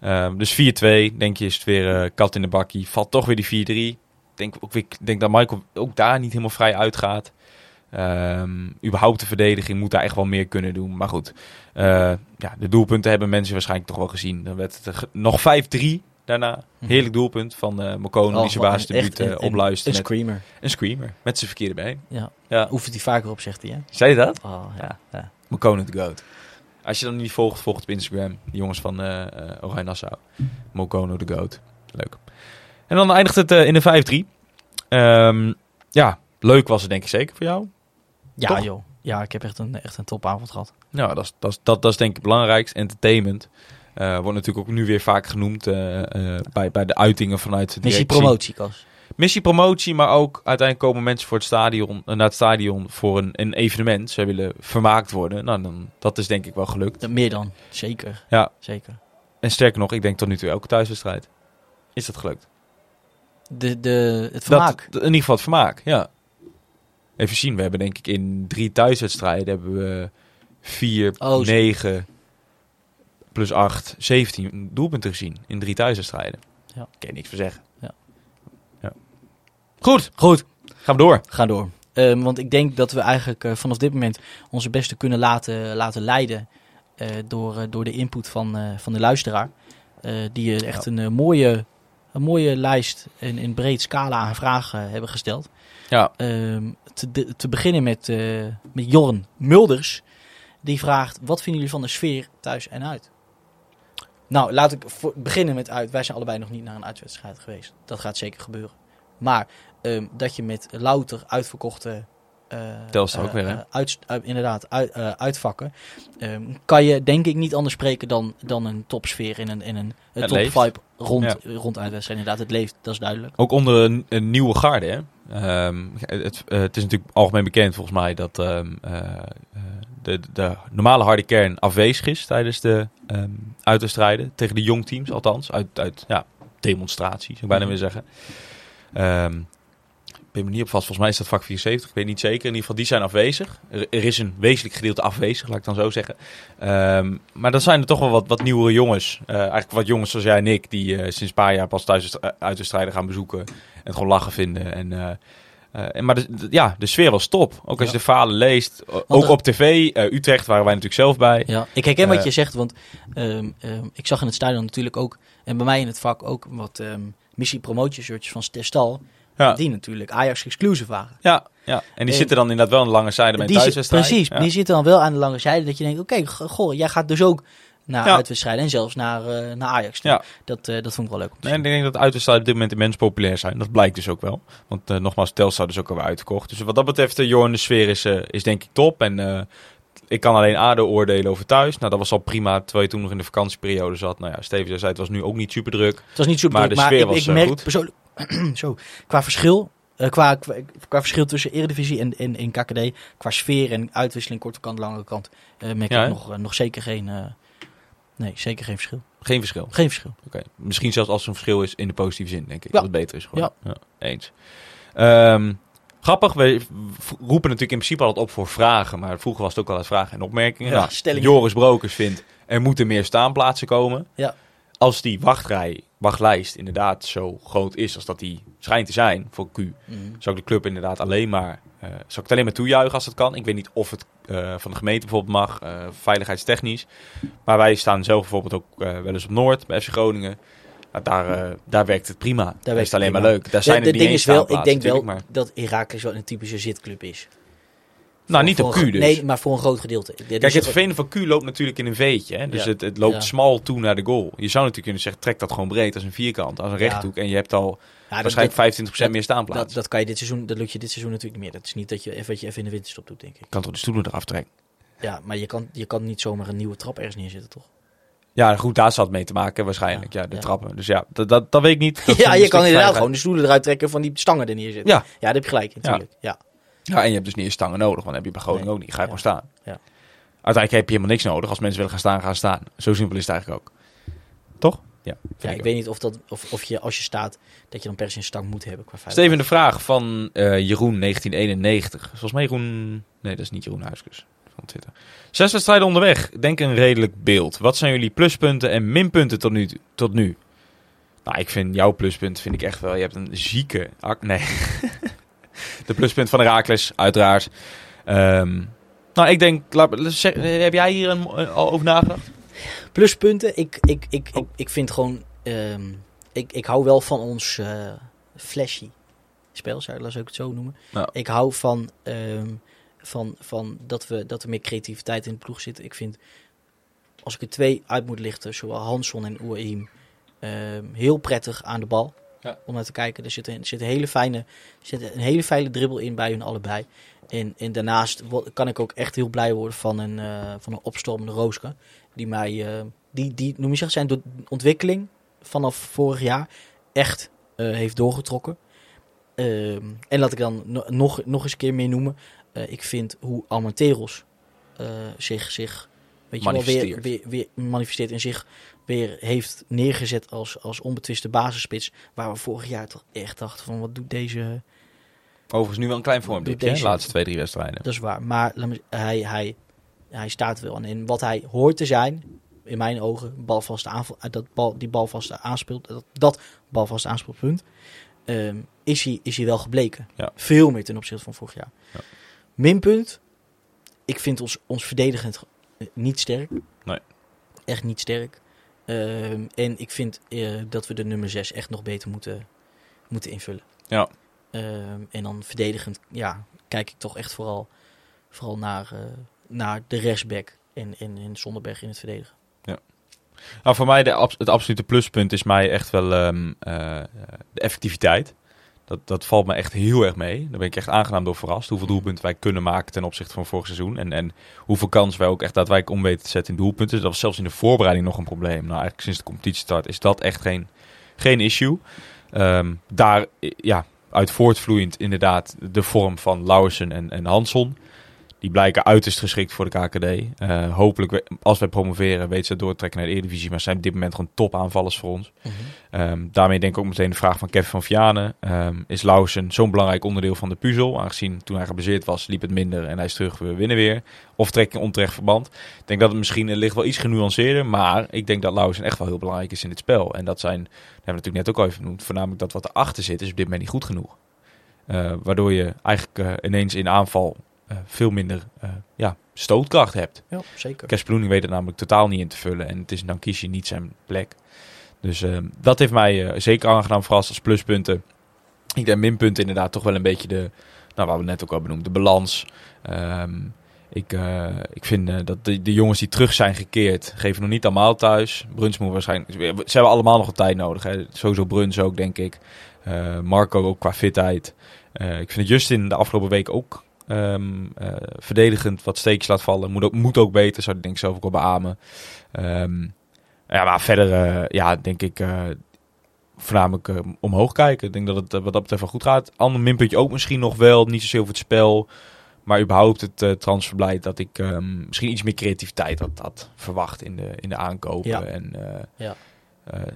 Ehm, dus 4-2, denk je is het weer eh, kat in de bakkie. Valt toch weer die 4-3. Ik denk, ook weer, ik denk dat Michael ook daar niet helemaal vrij uitgaat. Ehm, überhaupt de verdediging moet daar echt wel meer kunnen doen. Maar goed, eh, ja, de doelpunten hebben mensen waarschijnlijk toch wel gezien. Dan werd het nog 5-3 daarna. Mhm. Heerlijk doelpunt van eh Mokono, Oh, die zijn basisdebuut echt een- eh, een- Een met screamer. een screamer. Met zijn verkeerde been. Ja. Ja. Oefent hij vaker op, zegt hij, hè. Zei je dat? Oh, ja. ja. Mokono the Goat. Als je dan niet volgt, volgt op Instagram. Die jongens van eh, Oranje Nassau. Mokono the Goat. Leuk. En dan eindigt het in de 5-3. Ehm, ja, leuk was het denk ik zeker voor jou. Ja, Toch? joh. Ja, ik heb echt een, echt een topavond gehad. Nou, dat is, dat is, dat, dat is denk ik het belangrijkste. Entertainment. Eh, wordt natuurlijk ook nu weer vaak genoemd eh, eh, bij, bij de uitingen vanuit de Missie promotie, Kas. Missie promotie, maar ook uiteindelijk komen mensen voor het stadion, naar het stadion voor een, een evenement. Ze willen vermaakt worden. Nou, dan, dat is denk ik wel gelukt. Meer dan. Zeker. Ja. Zeker. En sterker nog, ik denk tot nu toe elke thuiswedstrijd. Is dat gelukt? De, de, het vermaak. Dat, in ieder geval het vermaak, ja. Even zien, we hebben denk ik in drie thuiswedstrijden hebben we vier, Oh, negen plus acht, 17 doelpunten gezien in drie thuiswedstrijden. Ja. Ik kan je niks voor zeggen. Ja. Ja. Goed, Goed. gaan we door. Ga door. Ehm, want ik denk dat we eigenlijk eh, vanaf dit moment onze beste kunnen laten, laten leiden eh, door, eh, door de input van, van de luisteraar. Die echt Ja. een, mooie, een mooie lijst en een breed scala aan vragen hebben gesteld. Ja, Ehm, te, de- te beginnen met, met Jorn Mulders. die vraagt: wat vinden jullie van de sfeer thuis en uit? Nou, laat ik voor- beginnen met uit. Wij zijn allebei nog niet naar een uitwedstrijd geweest. Dat gaat zeker gebeuren. Maar ehm, dat je met louter uitverkochte. eh, Telstar ook eh, weer, hè? eh, uit, inderdaad, uit, eh, uitvakken. ehm, kan je denk ik niet anders spreken dan, dan een topsfeer in een, in een, top leeft. vibe rond, Ja. rond uitwedstrijd. Inderdaad, het leeft, dat is duidelijk. Ook onder een, een nieuwe garde. Hè? Ehm, het, het is natuurlijk algemeen bekend volgens mij dat ehm, eh, eh, de, de normale harde kern afwezig is tijdens de ehm uitwedstrijden. Tegen de jong teams althans. Uit, uit ja, demonstratie zou ik bijna Mhm. willen zeggen. Ehm, ik ben me niet op vast. Volgens mij is dat vak 74. Ik weet niet zeker. In ieder geval, die zijn afwezig. Er, er is een wezenlijk gedeelte afwezig, laat ik dan zo zeggen. Ehm, maar dan zijn er toch wel wat, wat nieuwere jongens. Eh, eigenlijk wat jongens zoals jij en ik. Die eh, sinds een paar jaar pas thuis uit de strijden gaan bezoeken. En het gewoon lachen vinden. En, eh, eh, en, maar de, de- ja, de sfeer was top. Ook als je Ja. de verhalen leest. Ook er- op tv. eh, Utrecht waren wij natuurlijk zelf bij. Ja, ik herken wat Eh, je zegt, want ehm, ehm, ik zag in het stadion natuurlijk ook, en bij mij in het vak ook, wat ehm missie-promotie-shirtjes van Terstal, Ja. die natuurlijk Ajax-exclusive waren. Ja, ja. en die En- zitten dan inderdaad wel aan de lange zijde bij thuiswedstrijd. precies, Ja. die zitten dan wel aan de lange zijde, dat je denkt, oké, goh, jij gaat dus ook naar Ja. uitwedstrijden en zelfs naar, eh, naar Ajax. toe. Ja. Dat, eh, dat vond ik wel leuk om te Nee, en ik denk dat uitwedstrijden op dit moment immens populair zijn. Dat blijkt dus ook wel. Want eh, nogmaals, Telstar is ook alweer uitgekocht. Dus wat dat betreft, de Jorn, de sfeer is, is denk ik top. En ik kan alleen ADO oordelen over thuis. Nou, dat was al prima, terwijl je toen nog in de vakantieperiode zat. Nou ja, Steven zei het was nu ook niet super druk. Het was niet super Maar druk, de sfeer was, ik merk goed. persoonlijk, zo, qua verschil, eh, qua, qua, qua verschil tussen Eredivisie en, en, en KKD, qua sfeer en uitwisseling korte kant, langere kant, eh, merk Ja, ik nog, nog zeker geen, nee, zeker geen verschil. Geen verschil. Geen verschil. Oké. Misschien zelfs als er een verschil is in de positieve zin, denk ik. Ja. Dat het beter is gewoon. Ja. eens. Ehm, grappig, we roepen natuurlijk in principe altijd op voor vragen. Maar vroeger was het ook wel uit vragen en opmerkingen. Ja, Nou. Joris Brokers vindt, er moeten meer staanplaatsen komen. Ja. Als die wachtrij, wachtlijst inderdaad zo groot is als dat die schijnt te zijn voor Q... Mhm. zou ik de club inderdaad alleen maar, eh zou ik het alleen maar toejuichen als het kan. Ik weet niet of het eh, van de gemeente bijvoorbeeld mag, eh, veiligheidstechnisch. Maar wij staan zelf bijvoorbeeld ook wel eens op Noord, bij FC Groningen. Nou, daar, daar werkt het prima. Daar werkt het alleen maar leuk. Daar zijn De- de niet ding eens is wel, ik denk wel dat Heracles wel een typische zitclub is. Nou, niet op Q dus. Nee, maar voor een groot gedeelte. Dit Kijk, het vervelende van Q loopt natuurlijk in een veetje. Hè? Dus Ja. het, het loopt Ja. smal toe naar de goal. Je zou natuurlijk kunnen zeggen, trek dat gewoon breed als een vierkant, als een rechthoek. En je hebt al Ja, dat- waarschijnlijk 25% dat- meer staanplaatsen. Dat, dat kan je dit seizoen, dat lukt je dit seizoen natuurlijk niet meer. Dat is niet dat je even, wat je even in de winterstop doet, denk ik. Je kan toch de stoelen eraf trekken? Ja, maar je kan, je kan niet zomaar een nieuwe trap ergens neerzetten, toch? Ja, goed, daar zat mee te maken waarschijnlijk. Ja, Ja, de ja. trappen. Dus ja, dat, dat, dat weet ik niet. Dat ja, je kan inderdaad gewoon de stoelen eruit trekken van die stangen er neerzetten. Ja. ja daar heb je gelijk natuurlijk. Ja. Ja, en je hebt dus niet eens stangen nodig, want dat heb je bij Groningen Nee. ook niet. Ga je Ja. gewoon staan. Ja. Uiteindelijk heb je helemaal niks nodig. Als mensen willen gaan staan, gaan staan. Zo simpel is het eigenlijk ook. Toch? Ja. Ja, ik weet niet of, dat, of, of je als je staat, dat je dan per se een stang moet hebben qua. Steven, de vraag van eh, Jeroen 1991. Volgens mij Jeroen... Nee, dat is niet Jeroen Huiskus. Van Twitter. Zes wedstrijden onderweg. Denk een redelijk beeld. Wat zijn jullie pluspunten en minpunten tot nu? Tot nu? Nou, ik vind jouw pluspunt vind ik echt wel. Je hebt een zieke... ak- Nee. de pluspunt van Herakles, uiteraard. Ehm, nou, ik denk... heb jij hier een, al over nagedacht? Pluspunten, ik, ik, ik, Oh. ik, ik vind gewoon, ehm, ik, ik hou wel van ons eh, flashy spel, zou ik het zo noemen. Ja. Ik hou van, ehm, van, van dat, we, dat er meer creativiteit in de ploeg zit. Ik vind, als ik er twee uit moet lichten, zowel Hansson en Oeim, ehm, heel prettig aan de bal. Om naar te kijken. Er zit een, hele fijne, zit een hele fijne dribbel in bij hun allebei. En, en daarnaast kan ik ook echt heel blij worden van een, eh, van een opstormende Rooske. Die mij, eh, die, die, noem je zeg, zijn ontwikkeling vanaf vorig jaar echt eh, heeft doorgetrokken. Ehm, en laat ik dan no- nog, nog eens een keer meer noemen. Ik vind hoe Almanteros eh, zich, zich weet je wel, weer, Manifesteert. weer, weer manifesteert en zich weer heeft neergezet als, als onbetwiste basisspits. Waar we vorig jaar toch echt dachten van wat doet deze... Overigens nu wel een klein vormdipje, de laatste twee, drie wedstrijden. Dat is waar. Maar hij, hij, hij staat wel. En in wat hij hoort te zijn, in mijn ogen, balvaste aanval, eh, dat bal, die balvaste aanspeelt, dat, dat balvaste aanspeelpunt, ehm, is, hij, is hij wel gebleken. Ja. Veel meer ten opzichte van vorig jaar. Ja. Minpunt, ik vind ons, ons verdedigend niet sterk. Nee. Echt niet sterk. Ehm, en ik vind eh, dat we de nummer 6 echt nog beter moeten, moeten invullen. Ja. Ehm, en dan verdedigend, ja, kijk ik toch echt vooral, vooral naar, eh, naar de rechtsback en, en, en Zonderberg in het verdedigen. Nou, voor mij de, het absolute pluspunt is mij echt wel ehm, eh, de effectiviteit. Dat, dat valt me echt heel erg mee. Daar ben ik echt aangenaam door verrast. Hoeveel doelpunten wij kunnen maken ten opzichte van vorig seizoen. En, en hoeveel kans wij ook echt daadwerkelijk om weten te zetten in doelpunten. Dat was zelfs in de voorbereiding nog een probleem. Nou, eigenlijk sinds de competitiestart is dat echt geen, geen issue. Ehm, daar, ja, uit voortvloeiend inderdaad de vorm van Lauwersen en, en Hansson. Die blijken uiterst geschikt voor de KKD. Eh, hopelijk, als wij promoveren, weten ze doortrekken naar de Eredivisie. Maar zijn op dit moment gewoon topaanvallers voor ons. Ehm, daarmee denk ik ook meteen de vraag van Kevin van Vianen. Ehm, is Lauwersen zo'n belangrijk onderdeel van de puzzel? Aangezien toen hij geblesseerd was, liep het minder en hij is terug, we winnen weer. Of trek je onterecht verband? Ik denk dat het misschien ligt wel iets genuanceerder. Maar ik denk dat Lauwersen echt wel heel belangrijk is in dit spel. En dat zijn, dat hebben we natuurlijk net ook al even genoemd. Voornamelijk dat wat erachter zit, is op dit moment niet goed genoeg. Eh, waardoor je eigenlijk eh, ineens in aanval veel minder eh, ja, stootkracht hebt. Ja, zeker. Weet het namelijk totaal niet in te vullen. En het is dan kies je niet zijn plek. Dus ehm, dat heeft mij eh, zeker aangenaam verrast als pluspunten. Ik denk minpunten inderdaad toch wel een beetje de... Nou, wat we net ook al benoemd, de balans. Ehm, ik, eh, ik vind eh, dat de, de jongens die terug zijn gekeerd, geven nog niet allemaal thuis. Bruns moet waarschijnlijk... Ze hebben allemaal nog wat tijd nodig. Hè. Sowieso Bruns ook, denk ik. Eh, Marco ook qua fitheid. Eh, ik vind dat Justin de afgelopen week ook ehm, eh, verdedigend wat steekjes laat vallen. Moet ook, moet ook beter, zou ik denk ik zelf ook wel beamen. Ehm, ja, maar verder, eh, ja, denk ik eh, voornamelijk omhoog kijken. Ik denk dat het wat dat betreft wel goed gaat. Ander minpuntje ook misschien nog wel, niet zozeer over het spel. Maar überhaupt het transferbeleid dat ik ehm, misschien iets meer creativiteit had, had verwacht in de, in de aankopen. Ja. En, Ja.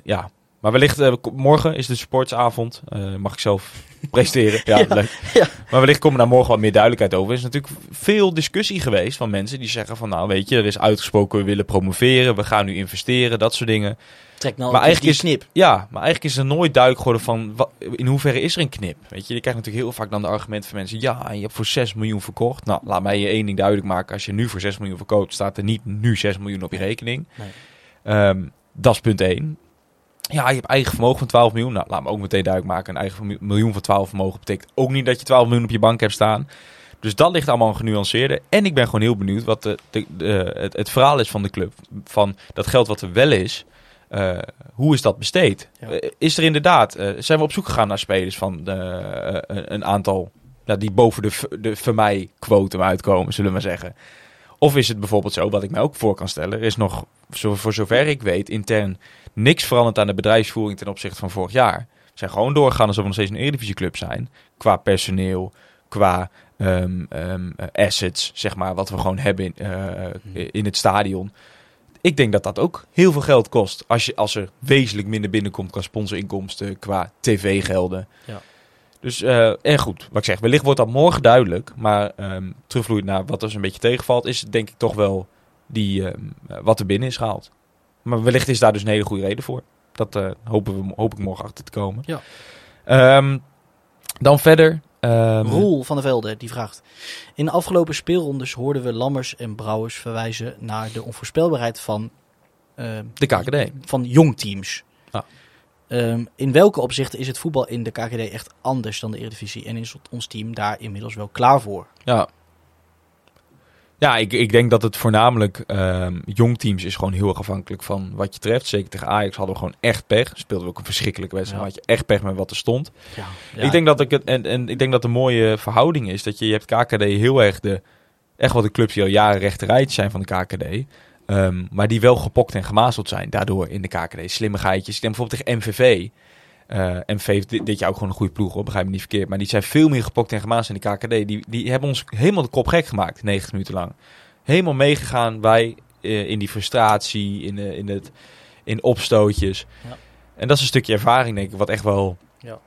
ja. Maar wellicht, morgen is de sportsavond. Mag ik zelf presteren. Ja, Ja. leuk. Ja. Maar wellicht komt er daar morgen wat meer duidelijkheid over. Er is natuurlijk veel discussie geweest van mensen die zeggen van... Nou, weet je, er is uitgesproken, we willen promoveren. We gaan nu investeren, dat soort dingen. Trek nou Maar eigenlijk die is- knip. Ja, maar eigenlijk is er nooit duidelijk geworden van... Wat, in hoeverre is er een knip? Weet je, je krijgt natuurlijk heel vaak dan de argumenten van mensen... Ja, je hebt voor 6 miljoen verkocht. Nou, laat mij je één ding duidelijk maken. Als je nu voor 6 miljoen verkoopt, staat er niet nu 6 miljoen op je rekening. Nee. Ehm, dat is punt 1. Ja, je hebt eigen vermogen van 12 miljoen. Nou, laat me ook meteen duidelijk maken. Een eigen miljoen van 12 vermogen betekent ook niet dat je 12 miljoen op je bank hebt staan. Dus dat ligt allemaal genuanceerder. En ik ben gewoon heel benieuwd wat de, de, de- het, het verhaal is van de club. Van dat geld wat er wel is. eh, hoe is dat besteed? Ja. Eh, is er inderdaad, eh, zijn we op zoek gegaan naar spelers van de, een- aantal nou, die boven de, de voor mij quotum uitkomen, zullen we maar zeggen. Of is het bijvoorbeeld zo, wat ik mij ook voor kan stellen, er is nog, voor zover ik weet, intern niks veranderd aan de bedrijfsvoering ten opzichte van vorig jaar. We zijn gewoon doorgegaan alsof we nog steeds een Eredivisieclub zijn. Qua personeel, qua ehm, ehm, eh, assets, zeg maar, wat we gewoon hebben in, eh, in het stadion. Ik denk dat dat ook heel veel geld kost. Als, je, als er wezenlijk minder binnenkomt qua sponsorinkomsten, qua tv-gelden. Ja. Dus, eh, en goed, wat ik zeg, wellicht wordt dat morgen duidelijk. Maar ehm terugvloeiend naar wat dus een beetje tegenvalt, is denk ik toch wel die, ehm, eh, wat er binnen is gehaald. Maar wellicht is daar dus een hele goede reden voor. Dat eh, hopen we, hoop ik morgen achter te komen. Ja. Ehm, dan verder. ehm, Roel van der Velde die vraagt. In de afgelopen speelrondes hoorden we Lammers en Brouwers verwijzen naar de onvoorspelbaarheid van, eh, De KKD. van jong teams. Ah. Ehm, in welke opzichten is het voetbal in de KKD echt anders dan de Eredivisie? En is ons team daar inmiddels wel klaar voor? Ja. Ja, ik, ik denk dat het voornamelijk ehm jong teams is gewoon heel erg afhankelijk van wat je treft. Zeker tegen Ajax hadden we gewoon echt pech. Speelden we ook een verschrikkelijke wedstrijd. Ja. Had je echt pech met wat er stond. Ja, Ik denk dat ik het en, en ik denk dat de mooie verhouding is dat je, je hebt KKD heel erg de echt wel de clubs die al jaren rechterrijtje zijn van de KKD. Ehm, maar die wel gepokt en gemazeld zijn daardoor in de KKD. Slimmigheidjes. Ik denk bijvoorbeeld tegen MVV. eh MVV heeft dit, dit jaar ook gewoon een goede ploeg, hoor, begrijp me niet verkeerd. Maar die zijn veel meer gepokt en gemazeld in de KKD. Die, die hebben ons helemaal de kop gek gemaakt, 90 minuten lang. Helemaal meegegaan bij eh, in die frustratie, in, in, het, in opstootjes. Ja. En dat is een stukje ervaring, denk ik, wat echt wel... Ja.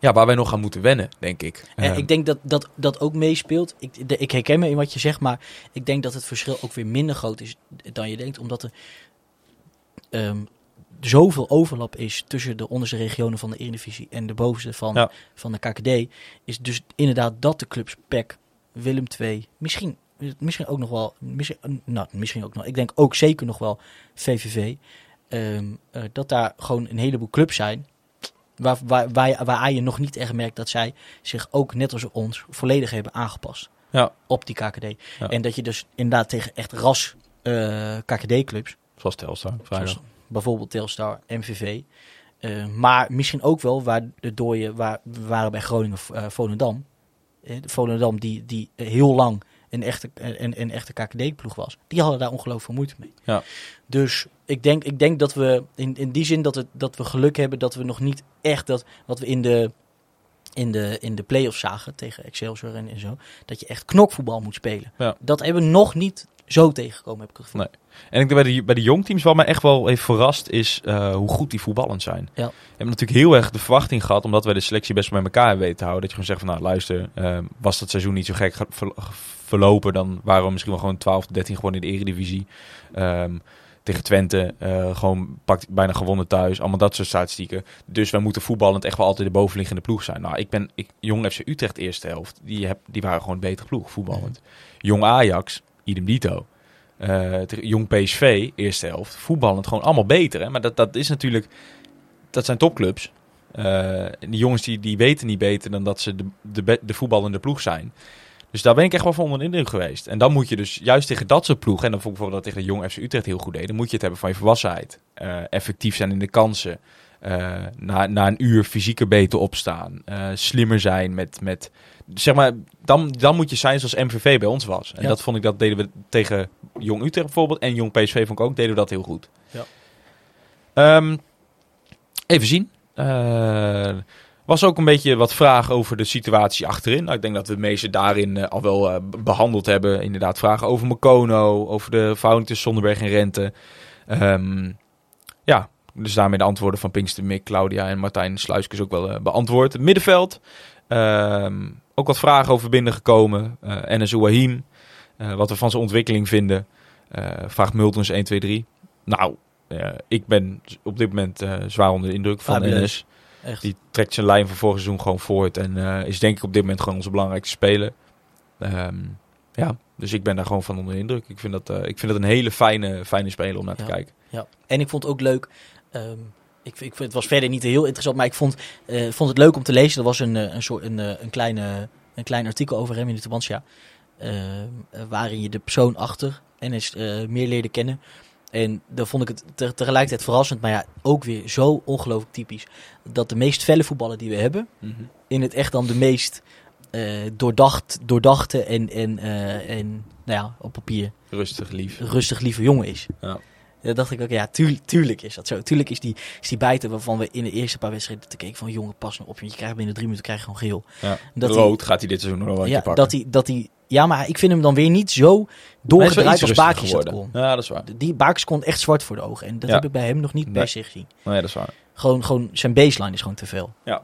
Ja, waar wij nog aan moeten wennen, denk ik. En ik denk dat dat, dat ook meespeelt. Ik, de- ik herken me in wat je zegt, maar ik denk dat het verschil ook weer minder groot is dan je denkt. Omdat er ehm, zoveel overlap is tussen de onderste regionen van de Eredivisie en de bovenste van, Ja. van de KKD. Is dus inderdaad dat de clubs PEC, Willem II, misschien, misschien ook nog wel, misschien, nou, misschien ook nog, ik denk ook zeker nog wel VVV. ehm, eh, dat daar gewoon een heleboel clubs zijn waar, waar, waar, waar je nog niet echt merkt dat zij zich ook net als ons volledig hebben aangepast. Ja. op die KKD. Ja. En dat je dus inderdaad tegen echt ras eh, KKD-clubs, Zoals Telstar, zoals bijvoorbeeld Telstar, MVV, eh, maar misschien ook wel waardoor je, waar, we waren bij Groningen eh, Volendam, Volendam die, die heel lang een echte, een, een echte KKD-ploeg was, die hadden daar ongelooflijk veel moeite mee. Ja. Dus ik denk, ik denk dat we in, in die zin dat, het, dat we geluk hebben dat we nog niet echt dat wat we in de, in de, in de play-offs zagen tegen Excelsior en, en zo, dat je echt knokvoetbal moet spelen. Ja. Dat hebben we nog niet zo tegengekomen, heb ik het gevoel. Nee. En ik denk bij de, bij de jongteams wat mij echt wel heeft verrast is eh, hoe goed die voetballend zijn. Ja. We hebben natuurlijk heel erg de verwachting gehad, omdat wij de selectie best wel bij elkaar weten te houden. Dat je gewoon zegt van nou luister, eh, was dat seizoen niet zo gek verlopen, dan waren we misschien wel gewoon 12, 13 gewoon in de eredivisie. Ehm, tegen Twente, eh, gewoon pakt bijna gewonnen thuis. Allemaal dat soort statistieken. Dus wij moeten voetballend echt wel altijd de bovenliggende ploeg zijn. Nou, ik ben ik, Jong FC Utrecht eerste helft. Die, heb, die waren gewoon een betere ploeg, voetballend. Jong Ajax, idem dito. Eh, Jong PSV, eerste helft. Voetballend gewoon allemaal beter. Hè? Maar dat, dat is natuurlijk... Dat zijn topclubs. Eh, die jongens die, die weten niet beter dan dat ze de, de, de voetballende ploeg zijn. Dus daar ben ik echt wel van onder de indruk geweest. En dan moet je dus juist tegen dat soort ploegen... en dan vond ik bijvoorbeeld dat tegen de Jong FC Utrecht heel goed deed... dan moet je het hebben van je volwassenheid. Eh, effectief zijn in de kansen. Eh, na, na een uur fysieker beter opstaan. eh, slimmer zijn met... met zeg maar, dan, dan moet je zijn zoals MVV bij ons was. En Ja. dat vond ik, dat deden we tegen Jong Utrecht bijvoorbeeld. En Jong PSV vond ik ook, deden we dat heel goed. Ja. Ehm, even zien. Was ook een beetje wat vragen over de situatie achterin. Nou, ik denk dat we de meeste daarin eh, al wel eh, behandeld hebben. Inderdaad, vragen over Mekono, over de verhouding tussen Zonderberg en Rente. Ehm, ja, dus daarmee de antwoorden van Pinkster Mick, Claudia en Martijn Sluiskes ook wel eh, beantwoord. Het middenveld. ehm, ook wat vragen over binnengekomen. Enes Ouahim. wat we van zijn ontwikkeling vinden. Vraagt Multons 1, 2, 3. Nou, ik ben op dit moment zwaar onder de indruk van. Enes. Echt. Die trekt zijn lijn van vorig seizoen gewoon voort. En eh, is denk ik op dit moment gewoon onze belangrijkste speler. Ehm, ja, dus ik ben daar gewoon van onder de indruk. Ik vind dat, eh, ik vind dat een hele fijne, fijne speler om naar te kijken. Ja. En ik vond het ook leuk. ehm, ik, ik, het was verder niet heel interessant, maar ik vond, eh, vond het leuk om te lezen. Er was een, een, soort, een, een, kleine, een klein artikel over hem in de Tubantia. ehm, eh, waarin je de persoon achter en is meer leerde kennen. En dan vond ik het te- tegelijkertijd verrassend, maar ja, ook weer zo ongelooflijk typisch. Dat de meest felle voetballen die we hebben, in het echt dan de meest eh, doordacht, doordachte en, en, eh, en nou ja, op papier Rustig, lief. rustig lieve jongen is. Ja. Dan dacht ik ook, ja, tuur- tuurlijk is dat zo. Tuurlijk is die, is die bijten waarvan we in de eerste paar wedstrijden te keken van, jongen, pas nou op, je krijgt binnen drie minuten krijg je gewoon geel. Ja. Dat Rood gaat hij dit seizoen nog wel Ja, pakken. dat hij, dat hij, ja, maar ik vind hem dan weer niet zo doorgedraaid als Bakjes dat kon. Ja, dat is waar. Die Bakjes kon echt zwart voor de ogen. En dat Ja. heb ik bij hem nog niet Nee. per se gezien. Nee, dat is waar. Gewoon, gewoon, zijn baseline is gewoon te veel. Ja.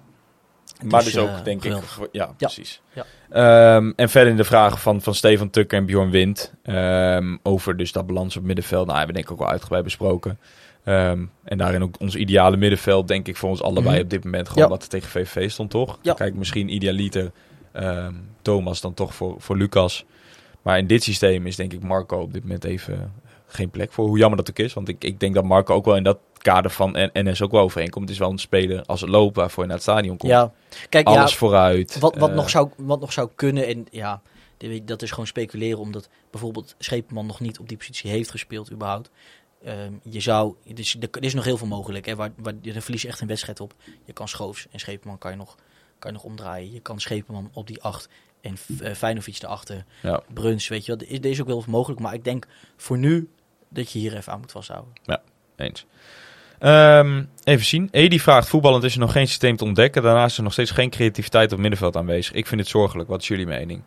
Maar dus, eh, ook, denk geweldig. ik... Ja, precies. Ja. Ehm, en verder in de vragen van, van Stefan Tukker en Bjorn Wind. ehm, over dus dat balans op middenveld. Nou, hebben we denk ik ook wel uitgebreid besproken. Ehm, en daarin ook ons ideale middenveld, denk ik, voor ons allebei Mhm. op dit moment. Gewoon Ja. wat er tegen VVV stond, toch? Ja. Kijk, misschien idealiter ehm, Thomas dan toch voor, voor Lucas. Maar in dit systeem is denk ik Marco op dit moment even geen plek voor. Hoe jammer dat ook is. Want ik, ik denk dat Marco ook wel in dat kader van NS ook wel overeenkomt. Het is wel een speler als het loopt waarvoor je naar het stadion komt. Ja, kijk, Alles ja, vooruit. Wat, wat, Eh, nog zou, wat nog zou kunnen, en ja, dat is gewoon speculeren, omdat bijvoorbeeld Schepenman nog niet op die positie heeft gespeeld, überhaupt. Ehm, je zou, dus, er, is nog heel veel mogelijk, hè, waar, waar, daar verlies je echt een wedstrijd op. Je kan Schoofs en Schepenman kan je nog, kan je nog omdraaien. Je kan Schepenman op die 8 en uh, Feyenoord erachter. Ja. Bruns, weet je wel. Er is, is ook wel mogelijk, maar ik denk voor nu dat je hier even aan moet vasthouden. Eens. Ehm, even zien. Edi vraagt, voetballend is er nog geen systeem te ontdekken. Daarnaast is er nog steeds geen creativiteit op middenveld aanwezig. Ik vind het zorgelijk. Wat is jullie mening?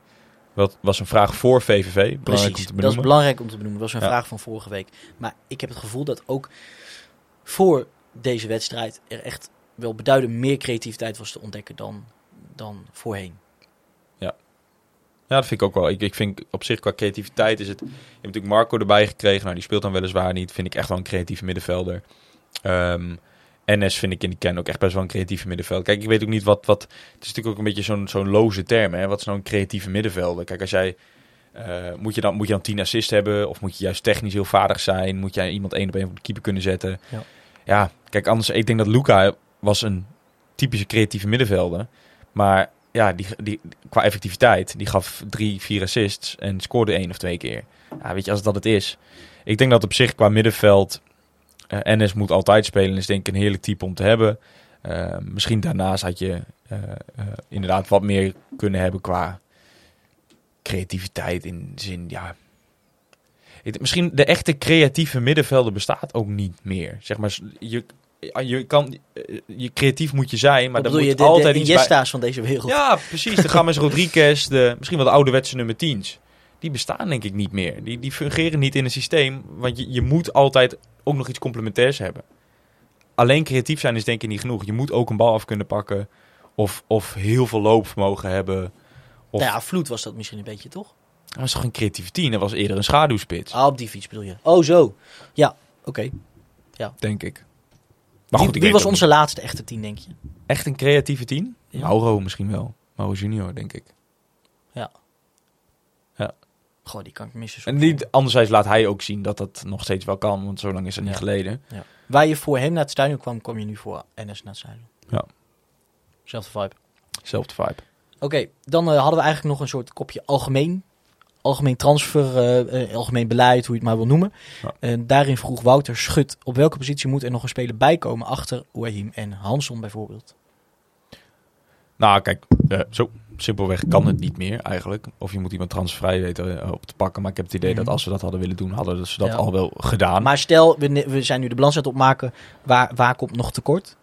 Dat was een vraag voor VVV. Belangrijk om Precies, dat is belangrijk om te benoemen. Dat was een Ja. vraag van vorige week. Maar ik heb het gevoel dat ook voor deze wedstrijd er echt wel beduidend meer creativiteit was te ontdekken dan, dan voorheen. Ja, dat vind ik ook wel. Ik, ik vind op zich qua creativiteit is het... Je hebt natuurlijk Marco erbij gekregen. Nou, die speelt dan weliswaar niet. Vind ik echt wel een creatieve middenvelder. Ehm, NS vind ik in die kern ook echt best wel een creatieve middenvelder. Kijk, ik weet ook niet wat... wat het is natuurlijk ook een beetje zo'n zo'n loze term. Hè? Wat is nou een creatieve middenvelder? Kijk, als jij... eh, moet, je dan, moet je dan 10 assists hebben? Of moet je juist technisch heel vaardig zijn? Moet jij iemand één op één op de keeper kunnen zetten? Ja. ja, kijk, anders... Ik denk dat Luca was een typische creatieve middenvelder. Maar ja, die, die, qua effectiviteit, die gaf drie, vier assists en scoorde één of twee keer. Ja, weet je, als dat het is. Ik denk dat op zich qua middenveld eh Enes moet altijd spelen. Is denk ik een heerlijk type om te hebben. Eh, misschien daarnaast had je eh, inderdaad wat meer kunnen hebben qua creativiteit in zin, ja. Misschien de echte creatieve middenvelder bestaat ook niet meer. Zeg maar, je, je kan, eh, je creatief moet je zijn, maar dan moet je, de, altijd de iets bij... Iniesta's van deze wereld. Ja, precies. De James Rodriguez, de, misschien wel de ouderwetse nummer 10's. Die bestaan denk ik niet meer. Die, die fungeren niet in een systeem, want je, je moet altijd ook nog iets complementairs hebben. Alleen creatief zijn is denk ik niet genoeg. Je moet ook een bal af kunnen pakken of, of heel veel loopvermogen hebben. Of, Nou ja, Vloed was dat misschien een beetje, toch? Dat was toch een creatieve tien? Dat was eerder een schaduwspits, Ah, op die fiets bedoel je. Oh, zo. Ja, oké. denk ik. Maar goed, wie was onze laatste echte tien, denk je? Echt een creatieve tien? Ja. Mauro misschien wel. Mauro Junior, denk ik. Goh, die kan ik missen. En niet, anderzijds laat hij ook zien dat dat nog steeds wel kan, want zo lang is het niet Ja. geleden. Waar je voor hem naar het stadion kwam, kwam je nu voor NS naar het stadion. Ja. Zelfde vibe. Zelfde vibe. Oké, dan eh, hadden we eigenlijk nog een soort kopje algemeen. Algemeen transfer, eh, eh, algemeen beleid, hoe je het maar wil noemen. Ja. En daarin vroeg Wouter Schut, op welke positie moet er nog een speler bijkomen achter Oehim en Hanson bijvoorbeeld? Nou, kijk, eh, zo simpelweg kan het niet meer eigenlijk. Of je moet iemand transfervrij weten op te pakken. Maar ik heb het idee Mhm. dat als we dat hadden willen doen, hadden ze dat Ja. al wel gedaan. Maar stel, we, zijn nu de balans aan het opmaken, waar, waar komt nog tekort?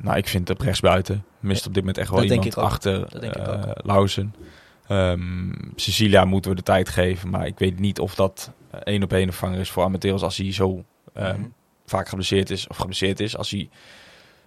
Nou, ik vind op rechtsbuiten mist op dit moment echt wel Dat iemand achter ook. Lauzen. Ehm, Cecilia moeten we de tijd geven. Maar ik weet niet of dat eh, één op één een vanger is voor amateurs als hij zo ehm, Mhm. vaak geblesseerd is. Of geblesseerd is. Als hij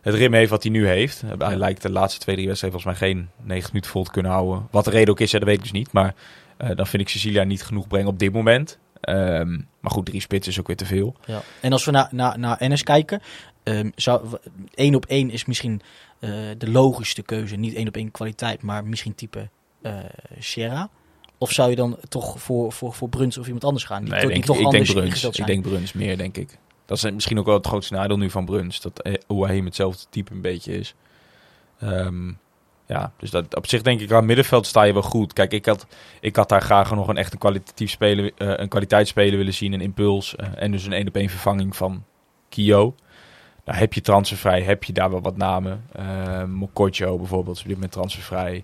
het rim heeft wat hij nu heeft. Hij lijkt de laatste twee, drie wedstrijden volgens mij geen 90 minuten vol te kunnen houden. Wat de reden ook is, hè, dat weet ik dus niet. Maar eh, dan vind ik Cecilia niet genoeg brengen op dit moment. Ehm, maar goed, drie spitsen is ook weer te veel. Ja. En als we naar, naar, naar NS kijken, ehm zou, één op één is misschien eh, de logischste keuze. Niet één op één kwaliteit, maar misschien type Sierra. Of zou je dan toch voor, voor, voor Bruns of iemand anders gaan? Die, Nee, toch- denk, die toch ik denk anders Bruns. ingesteld Ik denk Bruns meer, denk ik. Dat is misschien ook wel het grootste nadeel nu van Bruns. Dat eh, Ouahim hetzelfde type een beetje is. Ehm, ja, dus dat, op zich denk ik aan middenveld sta je wel goed. Kijk, ik had, ik had daar graag nog een echt een kwalitatief speler, eh, een kwaliteitsspeler willen zien, een impuls. eh, en dus een één op één vervanging van Kio. Nou, heb je transfervrij, heb je daar wel wat namen. Uh, Mokotjo bijvoorbeeld is op dit moment transfervrij.